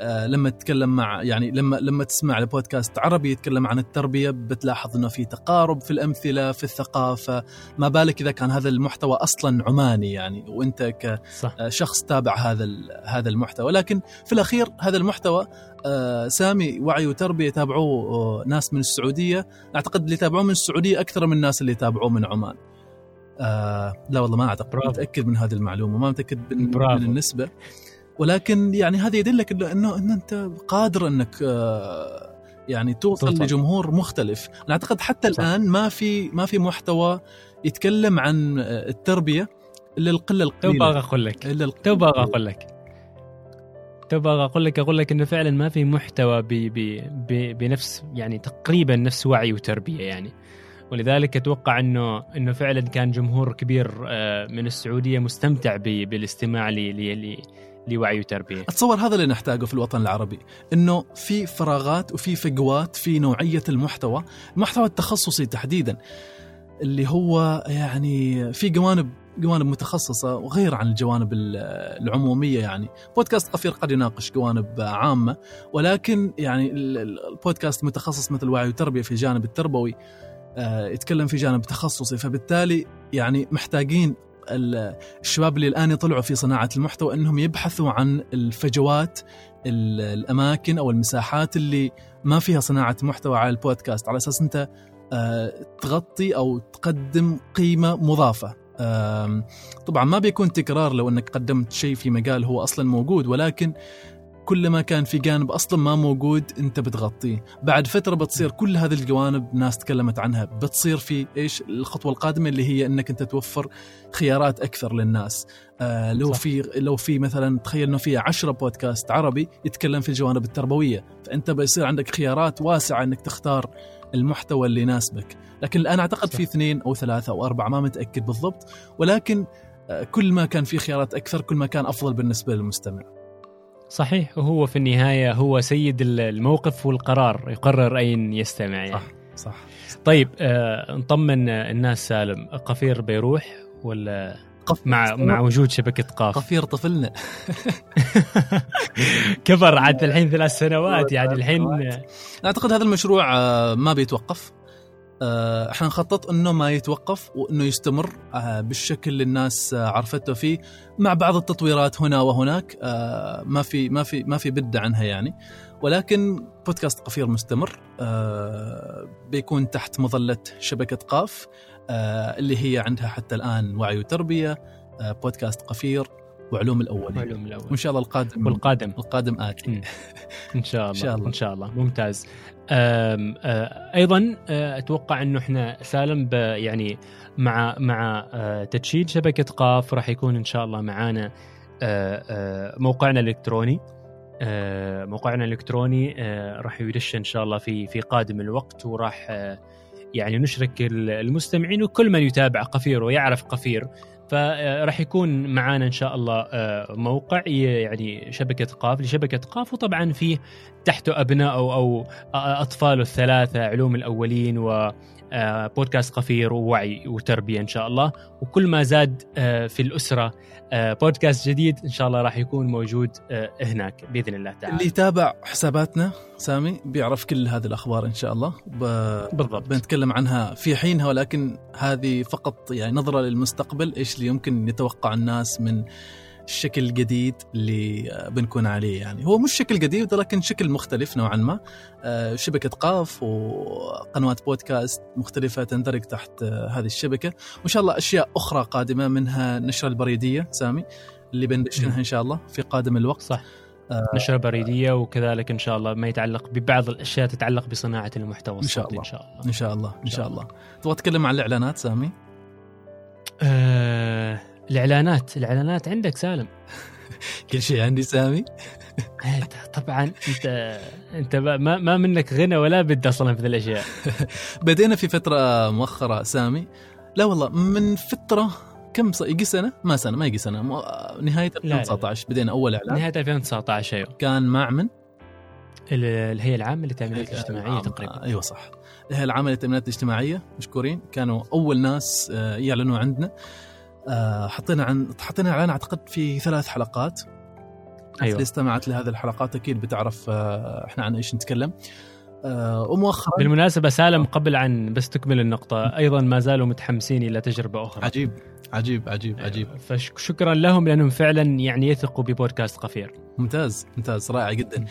آه، لما تتكلم مع يعني لما لما تسمع لبودكاست عربي يتكلم عن التربية بتلاحظ إنه في تقارب في الأمثلة في الثقافة. ما بالك إذا كان هذا المحتوى أصلا عماني يعني وأنت ك صح. شخص تابع هذا هذا المحتوى. لكن في الأخير هذا المحتوى آه، سامي وعي وتربية يتابعوه آه، ناس من السعودية. أعتقد اللي يتابعوه من السعودية أكثر من الناس اللي يتابعوه من عمان. آه لا والله ما أعتقد برافو. متأكد من هذه المعلومة ما متأكد من, برافو. من النسبة ولكن يعني هذا يدلك انه انه إن أنت قادر إنك آه يعني توصل, توصل. لجمهور مختلف أنا أعتقد حتى صح. الآن ما في ما في محتوى يتكلم عن آه، التربية إلا القلة تو القليلة باغى أقول لك تو القليلة. أقول لك تو باغى أقول لك أقول لك إنه فعلا ما في محتوى ب ب ب بنفس يعني تقريبا نفس وعي وتربية يعني ولذلك أتوقع انه إنه فعلا كان جمهور كبير آه، من السعودية مستمتع بالاستماع ل- لوعي وتربية. أتصور هذا اللي نحتاجه في الوطن العربي إنه في فراغات وفي فجوات في نوعية المحتوى المحتوى التخصصي تحديدا اللي هو يعني في جوانب جوانب متخصصة وغير عن الجوانب ال- العمومية يعني. بودكاست قفير قد يناقش جوانب عامة ولكن يعني ال- ال- البودكاست متخصص مثل وعي وتربية في الجانب التربوي. يتكلم في جانب تخصصي فبالتالي يعني محتاجين ال- الشباب اللي الآن يطلعوا في صناعة المحتوى إنهم يبحثوا عن الفجوات ال- الأماكن أو المساحات اللي ما فيها صناعة محتوى على البودكاست على أساس أنت آه، تغطي أو تقدم قيمة مضافة. طبعا ما بيكون تكرار لو إنك قدمت شيء في مجال هو أصلا موجود ولكن كل ما كان في جانب أصلا ما موجود أنت بتغطيه. بعد فترة بتصير كل هذه الجوانب ناس تكلمت عنها. بتصير في إيش؟ الخطوة القادمة اللي هي إنك أنت توفر خيارات أكثر للناس. آه لو صح. في لو في مثلا تخيل إنه في 10 بودكاست عربي يتكلم في الجوانب التربوية. فأنت بيصير عندك خيارات واسعة إنك تختار المحتوى اللي يناسبك. لكن الآن أعتقد صح. في اثنين أو ثلاثة أو أربعة ما متأكد بالضبط. ولكن آه، كل ما كان في خيارات أكثر كل ما كان أفضل بالنسبة للمستمع. صحيح وهو في النهاية هو سيد الموقف والقرار يقرر أين يستمع. يعني. صح صح. طيب آه نطمن الناس سالم قفير بيروح ولا قف مع مع وجود شبكة قاف؟ قفير طفلنا. *laughs* كبر عاد الحين ثلاث سنوات يعني الحين أعتقد هذا المشروع آه، ما بيتوقف. إحنا نخطط إنه ما يتوقف وإنه يستمر آه، بالشكل اللي الناس آه، عرفته فيه مع بعض التطويرات هنا وهناك آه، ما في ما في ما في بد عنها يعني. ولكن بودكاست قفير مستمر آه بيكون تحت مظلة شبكة قاف آه اللي هي عندها حتى الآن وعي وتربية آه بودكاست قفير وعلوم الأولين. علوم الأول. وإن شاء الله القادم. والقادم. القادم آتي. إن شاء *laughs* الله. إن شاء الله. إن شاء الله. ممتاز. أيضا أه أتوقع إنه إحنا سالم يعني مع مع أه تدشين شبكة قاف راح يكون إن شاء الله معانا أه أه موقعنا الإلكتروني أه موقعنا الإلكتروني أه راح يدش إن شاء الله في في قادم الوقت وراح أه يعني نشرك ال- المستمعين وكل من يتابع قفير ويعرف قفير. فراح يكون معانا إن شاء الله آه، موقع يعني شبكة قاف. لشبكة قاف وطبعا فيه تحته أبناء أو اطفاله الثلاثة علوم الأولين و بودكاست قفير ووعي وتربية إن شاء الله. وكل ما زاد آه، في الأسرة آه، بودكاست جديد إن شاء الله راح يكون موجود آه، هناك بإذن الله تعالى. اللي يتابع حساباتنا سامي بيعرف كل هذه الأخبار إن شاء الله. ب... بالضبط. بنتكلم عنها في حينها ولكن هذه فقط يعني نظرة للمستقبل. إيش اللي يمكن يتوقع الناس من الشكل الجديد اللي آه، بنكون عليه يعني. هو مش شكل جديد ولكن شكل مختلف نوعا ما. آه، شبكة قاف وقنوات بودكاست مختلفة تندرج تحت آه، هذه الشبكة. وإن شاء الله أشياء أخرى قادمة منها النشرة البريدية سامي اللي بندشنها إن شاء الله في قادم الوقت. صح. نشرة بريدية وكذلك إن شاء الله ما يتعلق ببعض الأشياء تتعلق بصناعة المحتوى إن شاء الله. إن شاء الله. إن شاء الله إن شاء شاء الله. تبغى تتكلم عن الإعلانات سامي؟ آه الإعلانات الإعلانات عندك سالم. *laughs* كل شيء عندي سامي. أنت طبعا أنت أنت ما ما منك غنى ولا بد أصلا في الأشياء. *laughs* بدينا في فترة مؤخرة سامي. لا والله من فترة كم ص... يجي سنة؟ ما سنة ما يجي سنة. م... نهاية لا. 2019 بدينا أول إعلان. نهاية 2019 أيوه. كان مع من؟ ال- الهيئة العامة للتأمينات الاجتماعية تقريبا. أيوه صح. الهيئة العامة للتأمينات الاجتماعية مشكورين. كانوا أول ناس آه، يعلنوا عندنا. حطينا عن حطينا إعلان أعتقد في ثلاث حلقات. أيوة. اللي استمعت لهذه الحلقات أكيد بتعرف آه، إحنا عن إيش نتكلم. آه، ومؤخرا بالمناسبة سالم قبل عن بس تكمل النقطة أيضا ما زالوا متحمسين إلى تجربة أخرى. عجيب عجيب عجيب عجيب. فشكرا لهم لأنهم فعلا يعني يثقوا ببودكاست قفير. ممتاز ممتاز رائع جدا.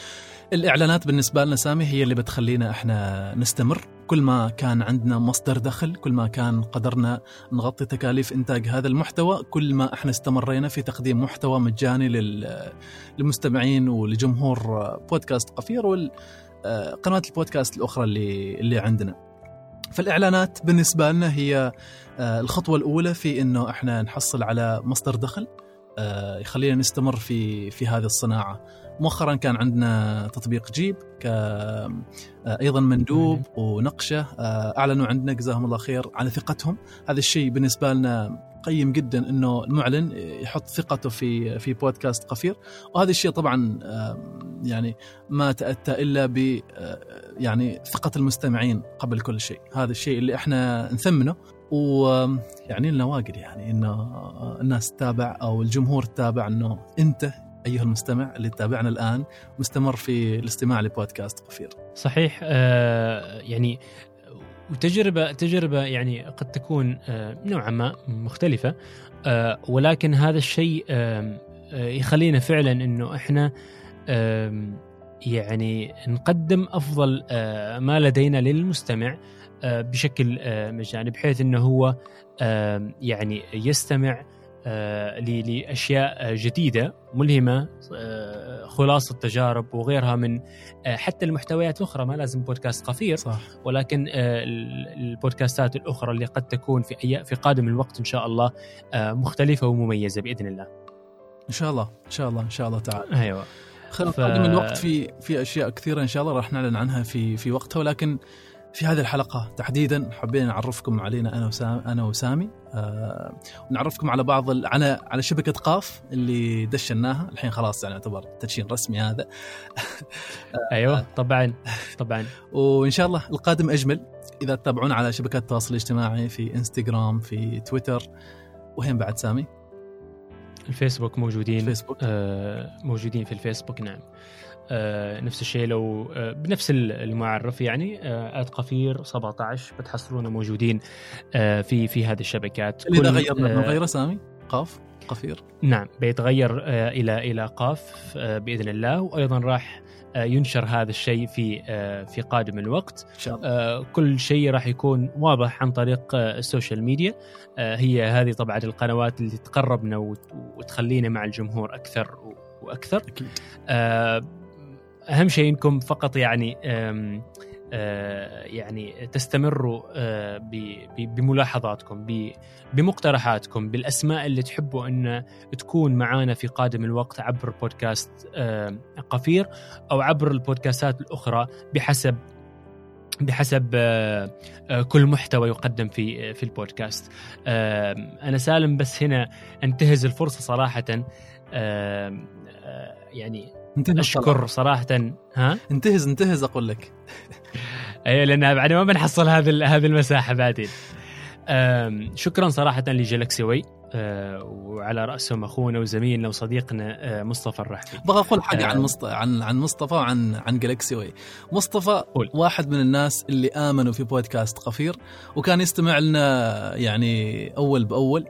الإعلانات بالنسبة لنا سامي هي اللي بتخلينا إحنا نستمر. كل ما كان عندنا مصدر دخل كل ما كان قدرنا نغطي تكاليف إنتاج هذا المحتوى كل ما إحنا استمرينا في تقديم محتوى مجاني لل- للمستمعين ولجمهور بودكاست قفير والقنوات البودكاست الأخرى اللي اللي عندنا. فالإعلانات بالنسبة لنا هي آه، الخطوة الأولى في إنه إحنا نحصل على مصدر دخل. يخلينا نستمر في في هذه الصناعة. مؤخرا كان عندنا تطبيق جيب ك آه، أيضا مندوب ونقشة آه، أعلنوا عندنا جزاهم الله خير على ثقتهم. هذا الشيء بالنسبة لنا قيم جدا إنه المعلن يحط ثقته في في بودكاست قفير وهذا الشيء طبعا آه، يعني ما تأتى إلا ب آه، يعني ثقة المستمعين قبل كل شيء. هذا الشيء اللي إحنا نثمنه. ويعني لنا واجد يعني انه الناس تتابع أو الجمهور تتابع إنه أنت أيها المستمع اللي تتابعنا الآن مستمر في الاستماع لبودكاست قفير. صحيح آه يعني وتجربة تجربة يعني قد تكون آه نوعا ما مختلفة آه ولكن هذا الشيء يخلينا فعلا إنه إحنا يعني نقدم أفضل ما لدينا للمستمع بشكل آه، مجاني بحيث إنه هو آم، يعني يستمع آه، لأشياء آه، جديدة ملهمة آه، خلاصة تجارب وغيرها من آه، حتى المحتويات الأخرى. ما لازم بودكاست قصير صح. ولكن آه، ال- البودكاستات الأخرى اللي قد تكون في أي في قادم الوقت إن شاء الله آه، مختلفة ومميزة بإذن الله. إن شاء الله إن شاء الله إن شاء الله تعالى أيوه. خلال ف- قادم الوقت في في أشياء كثيرة إن شاء الله راح نعلن عنها في في وقتها ولكن في هذه الحلقة تحديدا حبينا نعرفكم علينا أنا وسامي أنا وسامي. آه ونعرفكم على بعض ال- على على شبكة قاف اللي دشناها. الحين خلاص يعني يعتبر تدشين رسمي هذا. *laughs* أيوه طبعا طبعا. وإن شاء الله القادم أجمل. إذا تتابعونا على شبكات التواصل الاجتماعي في إنستغرام في تويتر وين بعد سامي؟ الفيسبوك موجودين. فيسبوك آه، موجودين في الفيسبوك نعم. نفس الشيء لو آه، بنفس ال- المعرف يعني آه، at قفير 17 بتحصلونا موجودين آه، في في هذه الشبكات. اذا غيرنا آه، بنغيره سامي؟ قاف قفير؟ نعم بيتغير آه، إلى إلى قاف آه، بإذن الله وأيضا راح آه، ينشر هذا الشيء في آه، في قادم الوقت. شاء آه، كل شيء راح يكون واضح عن طريق آه، ال social media. آه، هي هذه طبعا القنوات اللي تقربنا وت- وتخلينا مع الجمهور أكثر وأكثر. أكيد. آه، أهم شيء إنكم فقط يعني آه، يعني تستمروا آه، بملاحظاتكم بمقترحاتكم بالأسماء اللي تحبوا أن تكون معانا في قادم الوقت عبر بودكاست آه، قفير أو عبر البودكاستات الأخرى بحسب بحسب كل محتوى يقدم في في البودكاست. أنا سالم بس هنا أنتهز الفرصة صراحة يعني انتهز أشكر صراحة. ها؟ انتهز انتهز أقول لك. *laughs* اي لأن بعد ما بنحصل هذه هذه المساحة بعدين. شكرا صراحة لجالكسي واي آه، وعلى رأسهم أخونا وزميلنا وصديقنا آه، مصطفى الرحبي. أبغى أقول حاجة آه. عن مصط... عن عن مصطفى وعن عن جالكسي واي مصطفى قول. واحد من الناس اللي آمنوا في بودكاست قفير وكان يستمع لنا يعني أول بأول.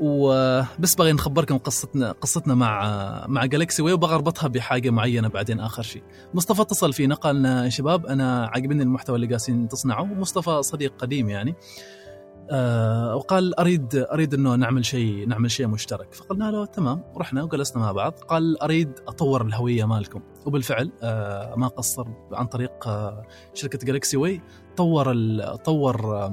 وبس بغي نخبركم قصتنا قصتنا مع مع جالكسي واي وبغى اربطها بحاجة معينة بعدين آخر شيء. مصطفى اتصل فينا قال لنا يا شباب أنا عاجبني المحتوى اللي قاسين تصنعه. ومصطفى صديق قديم يعني. آه وقال اريد أريد إنه نعمل شيء نعمل شيء مشترك. فقلنا له تمام. ورحنا وجلسنا مع بعض. قال أريد أطور الهوية مالكم. وبالفعل آه ما قصر عن طريق آه شركة جالكسي واي طور طور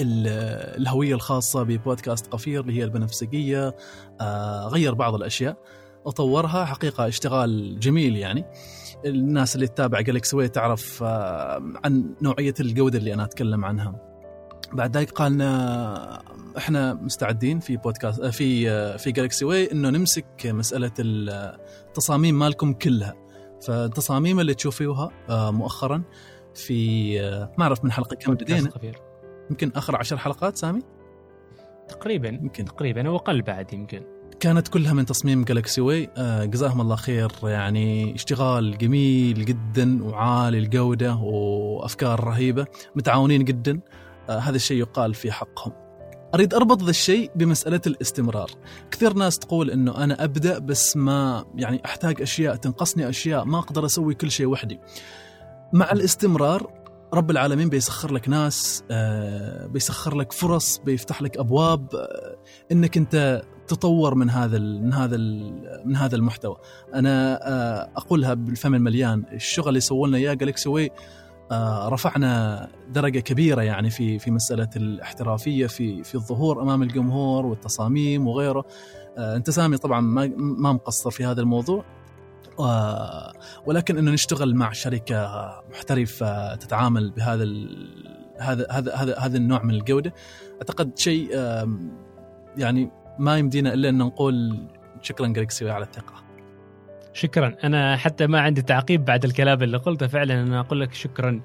آم، ال- الهوية الخاصة ببودكاست قفير اللي هي البنفسجية. آه غير بعض الأشياء. وطورها حقيقة اشتغال جميل يعني. الناس اللي تتابع جالكسي واي تعرف آه عن نوعية الجودة اللي أنا أتكلم عنها. بعد ذلك قال لنا إحنا مستعدين في بودكاست في في جالكسي واي إنه نمسك مسألة التصاميم مالكم كلها. فالتصاميم اللي تشوفوها آه، مؤخرا في آه، ما أعرف من حلقة كم بدينا. يمكن آخر عشر حلقات سامي؟ تقريبا يمكن. تقريبا أو أقل بعد يمكن. كانت كلها من تصميم جالكسي واي آه، جزاهم الله خير يعني اشتغال جميل جدا وعالي الجودة وأفكار رهيبة متعاونين جدا. آه، هذا الشيء يقال في حقهم. أريد أربط ذا الشيء بمسألة الاستمرار. كثير ناس تقول أنه أنا أبدأ بس ما يعني أحتاج أشياء تنقصني أشياء ما أقدر أسوي كل شيء وحدي. مع الاستمرار رب العالمين بيسخر لك ناس آه، بيسخر لك فرص بيفتح لك أبواب آه، أنك أنت تطور من هذا من هذا من هذا المحتوى. أنا آه، أقولها بالفم المليان. الشغل اللي سووا لنا إياه جالكسي واي رفعنا درجة كبيرة يعني في في مسألة الاحترافية في في الظهور أمام الجمهور والتصاميم وغيره. أنت سامي طبعا ما ما مقصر في هذا الموضوع. ولكن إنه نشتغل مع شركة محترفة تتعامل بهذا هذا هذا هذا هذا النوع من الجودة. أعتقد شيء يعني ما يمدينا إلا أن نقول شكرا جالكسي على الثقة. شكرا. أنا حتى ما عندي تعقيب بعد الكلام اللي قلته. فعلا أنا أقول لك شكرا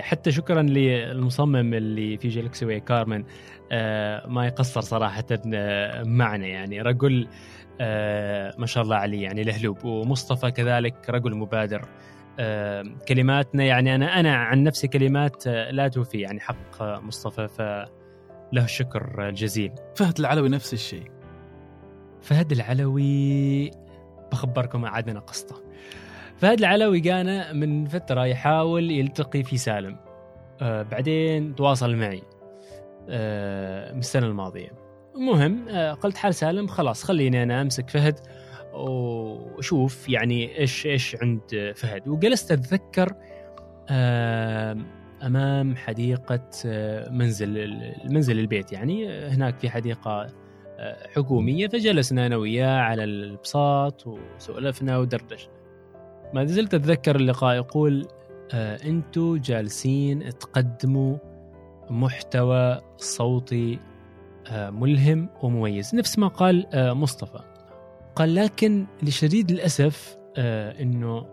حتى شكرا للمصمم اللي في جالكسي كارمن. آه، ما يقصر صراحة آه، معنا. يعني رجل آه، ما شاء الله عليه يعني لهلوب. ومصطفى كذلك رجل مبادر. آه، كلماتنا يعني أنا أنا عن نفسي كلمات آه، لا توفي يعني حق مصطفى فله الشكر الجزيل. فهد العلوي نفس الشيء. فهد العلوي بخبركم عاد أنا قصته. فهد العلوي كان من فترة يحاول يلتقي في سالم. آه بعدين تواصل معي. آه من السنة الماضية. المهم آه قلت حال سالم خلاص خليني أنا أمسك فهد وشوف يعني إيش إيش عند فهد. وجلست أتذكر آه أمام حديقة آه منزل المنزل البيت. يعني هناك في حديقة آه، حكومية. فجلسنا أنا وياه على البساط وسولفنا ودردشنا. ما زلت أتذكر اللقاء يقول أنتوا جالسين تقدموا محتوى صوتي ملهم ومميز. نفس ما قال آه، مصطفى. قال لكن لشديد الأسف آه، أنه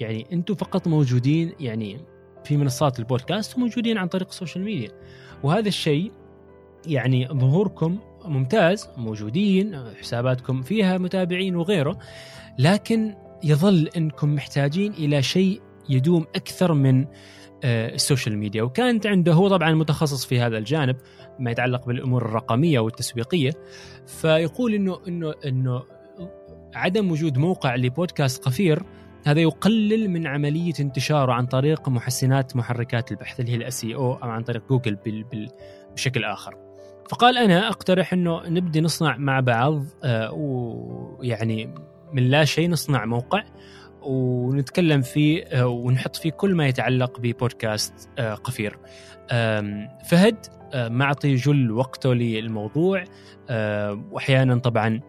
يعني أنتوا فقط موجودين يعني في منصات البودكاست وموجودين عن طريق ال social media. وهذا الشيء يعني ظهوركم ممتاز موجودين حساباتكم فيها متابعين وغيره لكن يظل إنكم محتاجين إلى شيء يدوم أكثر من آه، السوشيال ميديا. وكانت عنده هو طبعا متخصص في هذا الجانب ما يتعلق بالأمور الرقمية والتسويقية. فيقول إنه إنه إنه عدم وجود موقع لبودكاست قفير هذا يقلل من عملية انتشاره عن طريق محسنات محركات البحث اللي هي الـ SEO أو عن طريق جوجل بشكل آخر. فقال أنا أقترح إنه نبدي نصنع مع بعض آه، ويعني من لا شيء نصنع موقع. ونتكلم فيه آه، ونحط فيه كل ما يتعلق ببودكاست آه، قفير. فهد معطي جل وقته للموضوع. وأحيانا طبعا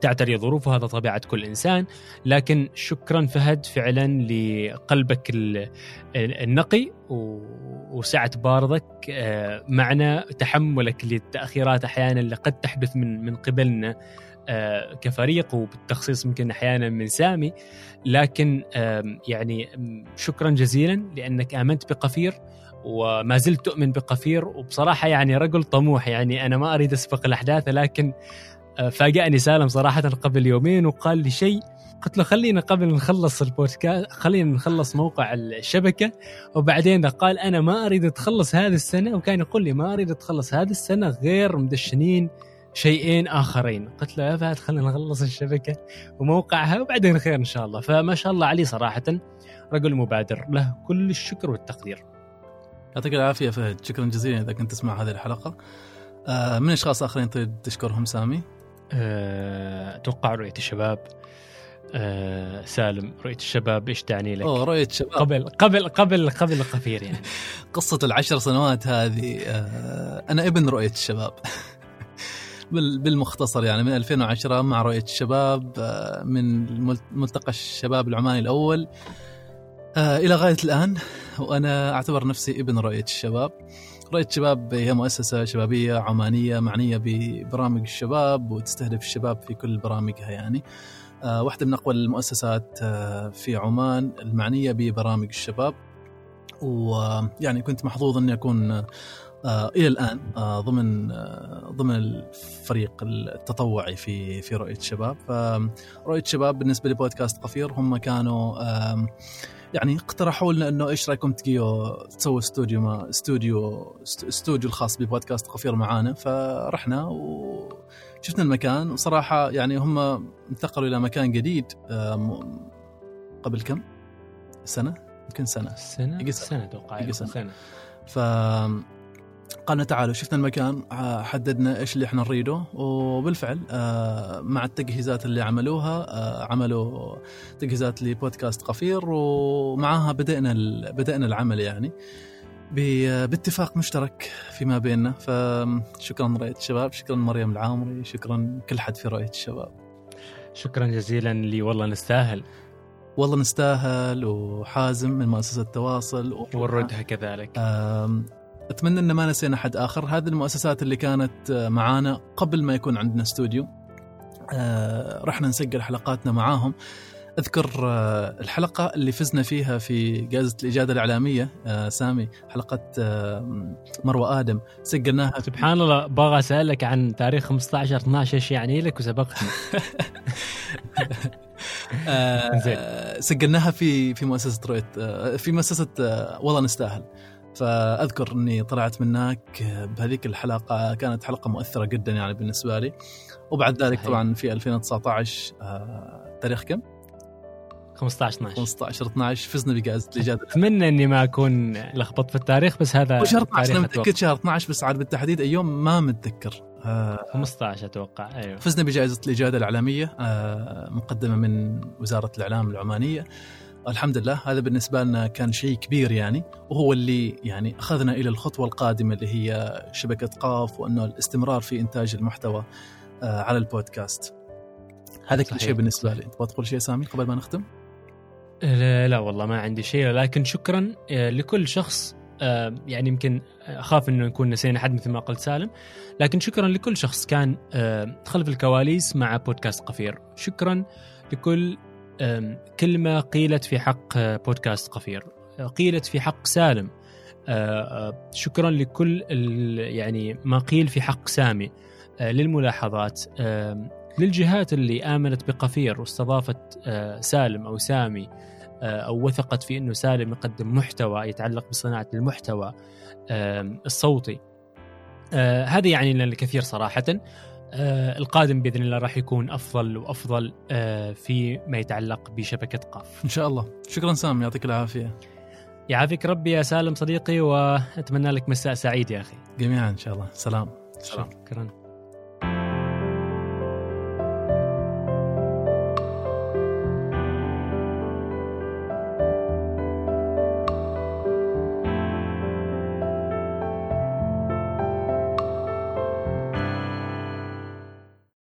تعتري ظروفه هذا طبيعة كل إنسان. لكن شكرا فهد فعلا لقلبك النقي وسعة بارضك. آه، معنا تحملك للتأخيرات أحيانا اللي قد تحدث من من قبلنا. آه، كفريق وبالتخصيص يمكن أحيانا من سامي. لكن يعني شكرا جزيلا لأنك آمنت بقفير وما زلت تؤمن بقفير. وبصراحة يعني رجل طموح يعني أنا ما أريد أسبق الأحداث لكن فاجأني سالم صراحة قبل يومين وقال لي شيء. قلت له خلينا قبل نخلص البودكاست خلينا نخلص موقع الشبكة. وبعدين قال أنا ما أريد أتخلص هذه السنة وكان يقول لي ما أريد أتخلص هذه السنة غير مدشنين. شيئين آخرين. قلت له يا فهد خلينا نخلص الشبكة وموقعها وبعدين خير إن شاء الله. فما شاء الله عليه صراحة رجل مبادر. له كل الشكر والتقدير. يعطيك العافية فهد. شكرا جزيلا إذا كنت تسمع هذه الحلقة. آه من أشخاص آخرين تريد تشكرهم؟ سامي؟ آه، أتوقع رؤية الشباب. أه سالم رؤية الشباب إيش تعني لك؟ أوه رؤية الشباب. قبل قبل قبل قبل القفير يعني. *laughs* قصة العشر سنوات هذه أه أنا ابن رؤية الشباب. *laughs* بالمختصر يعني من 2010 مع رؤية الشباب أه من ملتقى الشباب العماني الأول. أه إلى غاية الآن وأنا أعتبر نفسي ابن رؤية الشباب. رؤية شباب هي مؤسسة شبابية عمانية معنية ببرامج الشباب وتستهدف الشباب في كل برامجها يعني. آه، واحدة من أقوى المؤسسات آه، في عمان المعنية ببرامج الشباب. ويعني كنت محظوظ أني أكون آه، إلى الآن ضمن ضمن الفريق التطوعي في في رؤية الشباب فرؤيه الشباب بالنسبة لبودكاست قفير هم كانوا يعني اقترحوا لنا إنه إيش رأيكم تجيو تسووا استوديو ما استوديو استوديو الخاص ببودكاست قفير معانا فرحنا وشفنا المكان وصراحة يعني هم انتقلوا إلى مكان جديد قبل كم؟ سنة؟ يمكن سنة سنة؟ سنة أتوقع سنة, سنة. ف قالنا تعالوا شفنا المكان حددنا إيش اللي إحنا نريده وبالفعل آه، مع التجهيزات اللي عملوها آه، عملوا تجهيزات لبودكاست قفير ومعاها بدأنا بدأنا العمل يعني باتفاق مشترك فيما بيننا. فشكرا رؤية الشباب شكرا مريم العامري شكرا كل حد في رؤية الشباب. شكرا جزيلا لي والله نستاهل. والله نستاهل وحازم من مؤسسة التواصل والردها كذلك أتمنى إن ما نسينا أحد آخر. هذه المؤسسات اللي كانت آه، معانا قبل ما يكون عندنا استوديو آه، رحنا نسجل حلقاتنا معاهم. أذكر آه، الحلقة اللي فزنا فيها في جائزة الإجادة الإعلامية سامي حلقة مروة آدم. سجلناها سبحان الله باغى اسالك عن تاريخ 15 12 إيش يعني لك؟ وسبقتني *laughs* *laughs* سجلناها في في مؤسسة رويت في مؤسسة والله نستاهل. فأذكر إني طلعت من هناك بهذيك الحلقة كانت حلقة مؤثرة جدا يعني بالنسبة لي. وبعد ذلك صحيح. طبعا في 2019 آه، تاريخ كم؟ 15 12 15 12 فزنا بجائزة الاجاده أتمنى إني ما أكون لخبطت في التاريخ بس هذا شهر 12 أنا متأكد شهر 12 بس عاد بالتحديد أيام ما متذكر. آه 15 أتوقع أيوه. فزنا بجائزة الاجاده الإعلامية آه مقدمة من وزارة الإعلام العمانية. الحمد لله هذا بالنسبة لنا كان شيء كبير يعني وهو اللي يعني أخذنا إلى الخطوة القادمة اللي هي شبكة قاف وأنه الاستمرار في إنتاج المحتوى آه، على البودكاست. هذا كل شيء بالنسبة لي. تبغى تقول شيء سامي قبل ما نختم؟ لا, لا والله ما عندي شيء لكن شكرا آه، لكل شخص آه، يعني يمكن أخاف إنه نكون نسينا حد مثل ما قلت سالم لكن شكرا لكل شخص كان خلف الكواليس مع بودكاست قفير. شكرا لكل كلمة قيلت في حق بودكاست قفير قيلت في حق سالم. شكرا لكل يعني ما قيل في حق سامي. للملاحظات. للجهات اللي آمنت بقفير واستضافت سالم أو سامي أو وثقت في إنه سالم يقدم محتوى يتعلق بصناعة المحتوى الصوتي. هذا يعني لنا الكثير صراحة. القادم بإذن الله راح يكون أفضل وأفضل في ما يتعلق بشبكة قاف. إن شاء الله، شكرا سام يعطيك العافية. يعافيك ربي يا سالم صديقي وأتمنى لك مساء سعيد يا أخي. جميعا إن شاء الله، سلام. شكرا.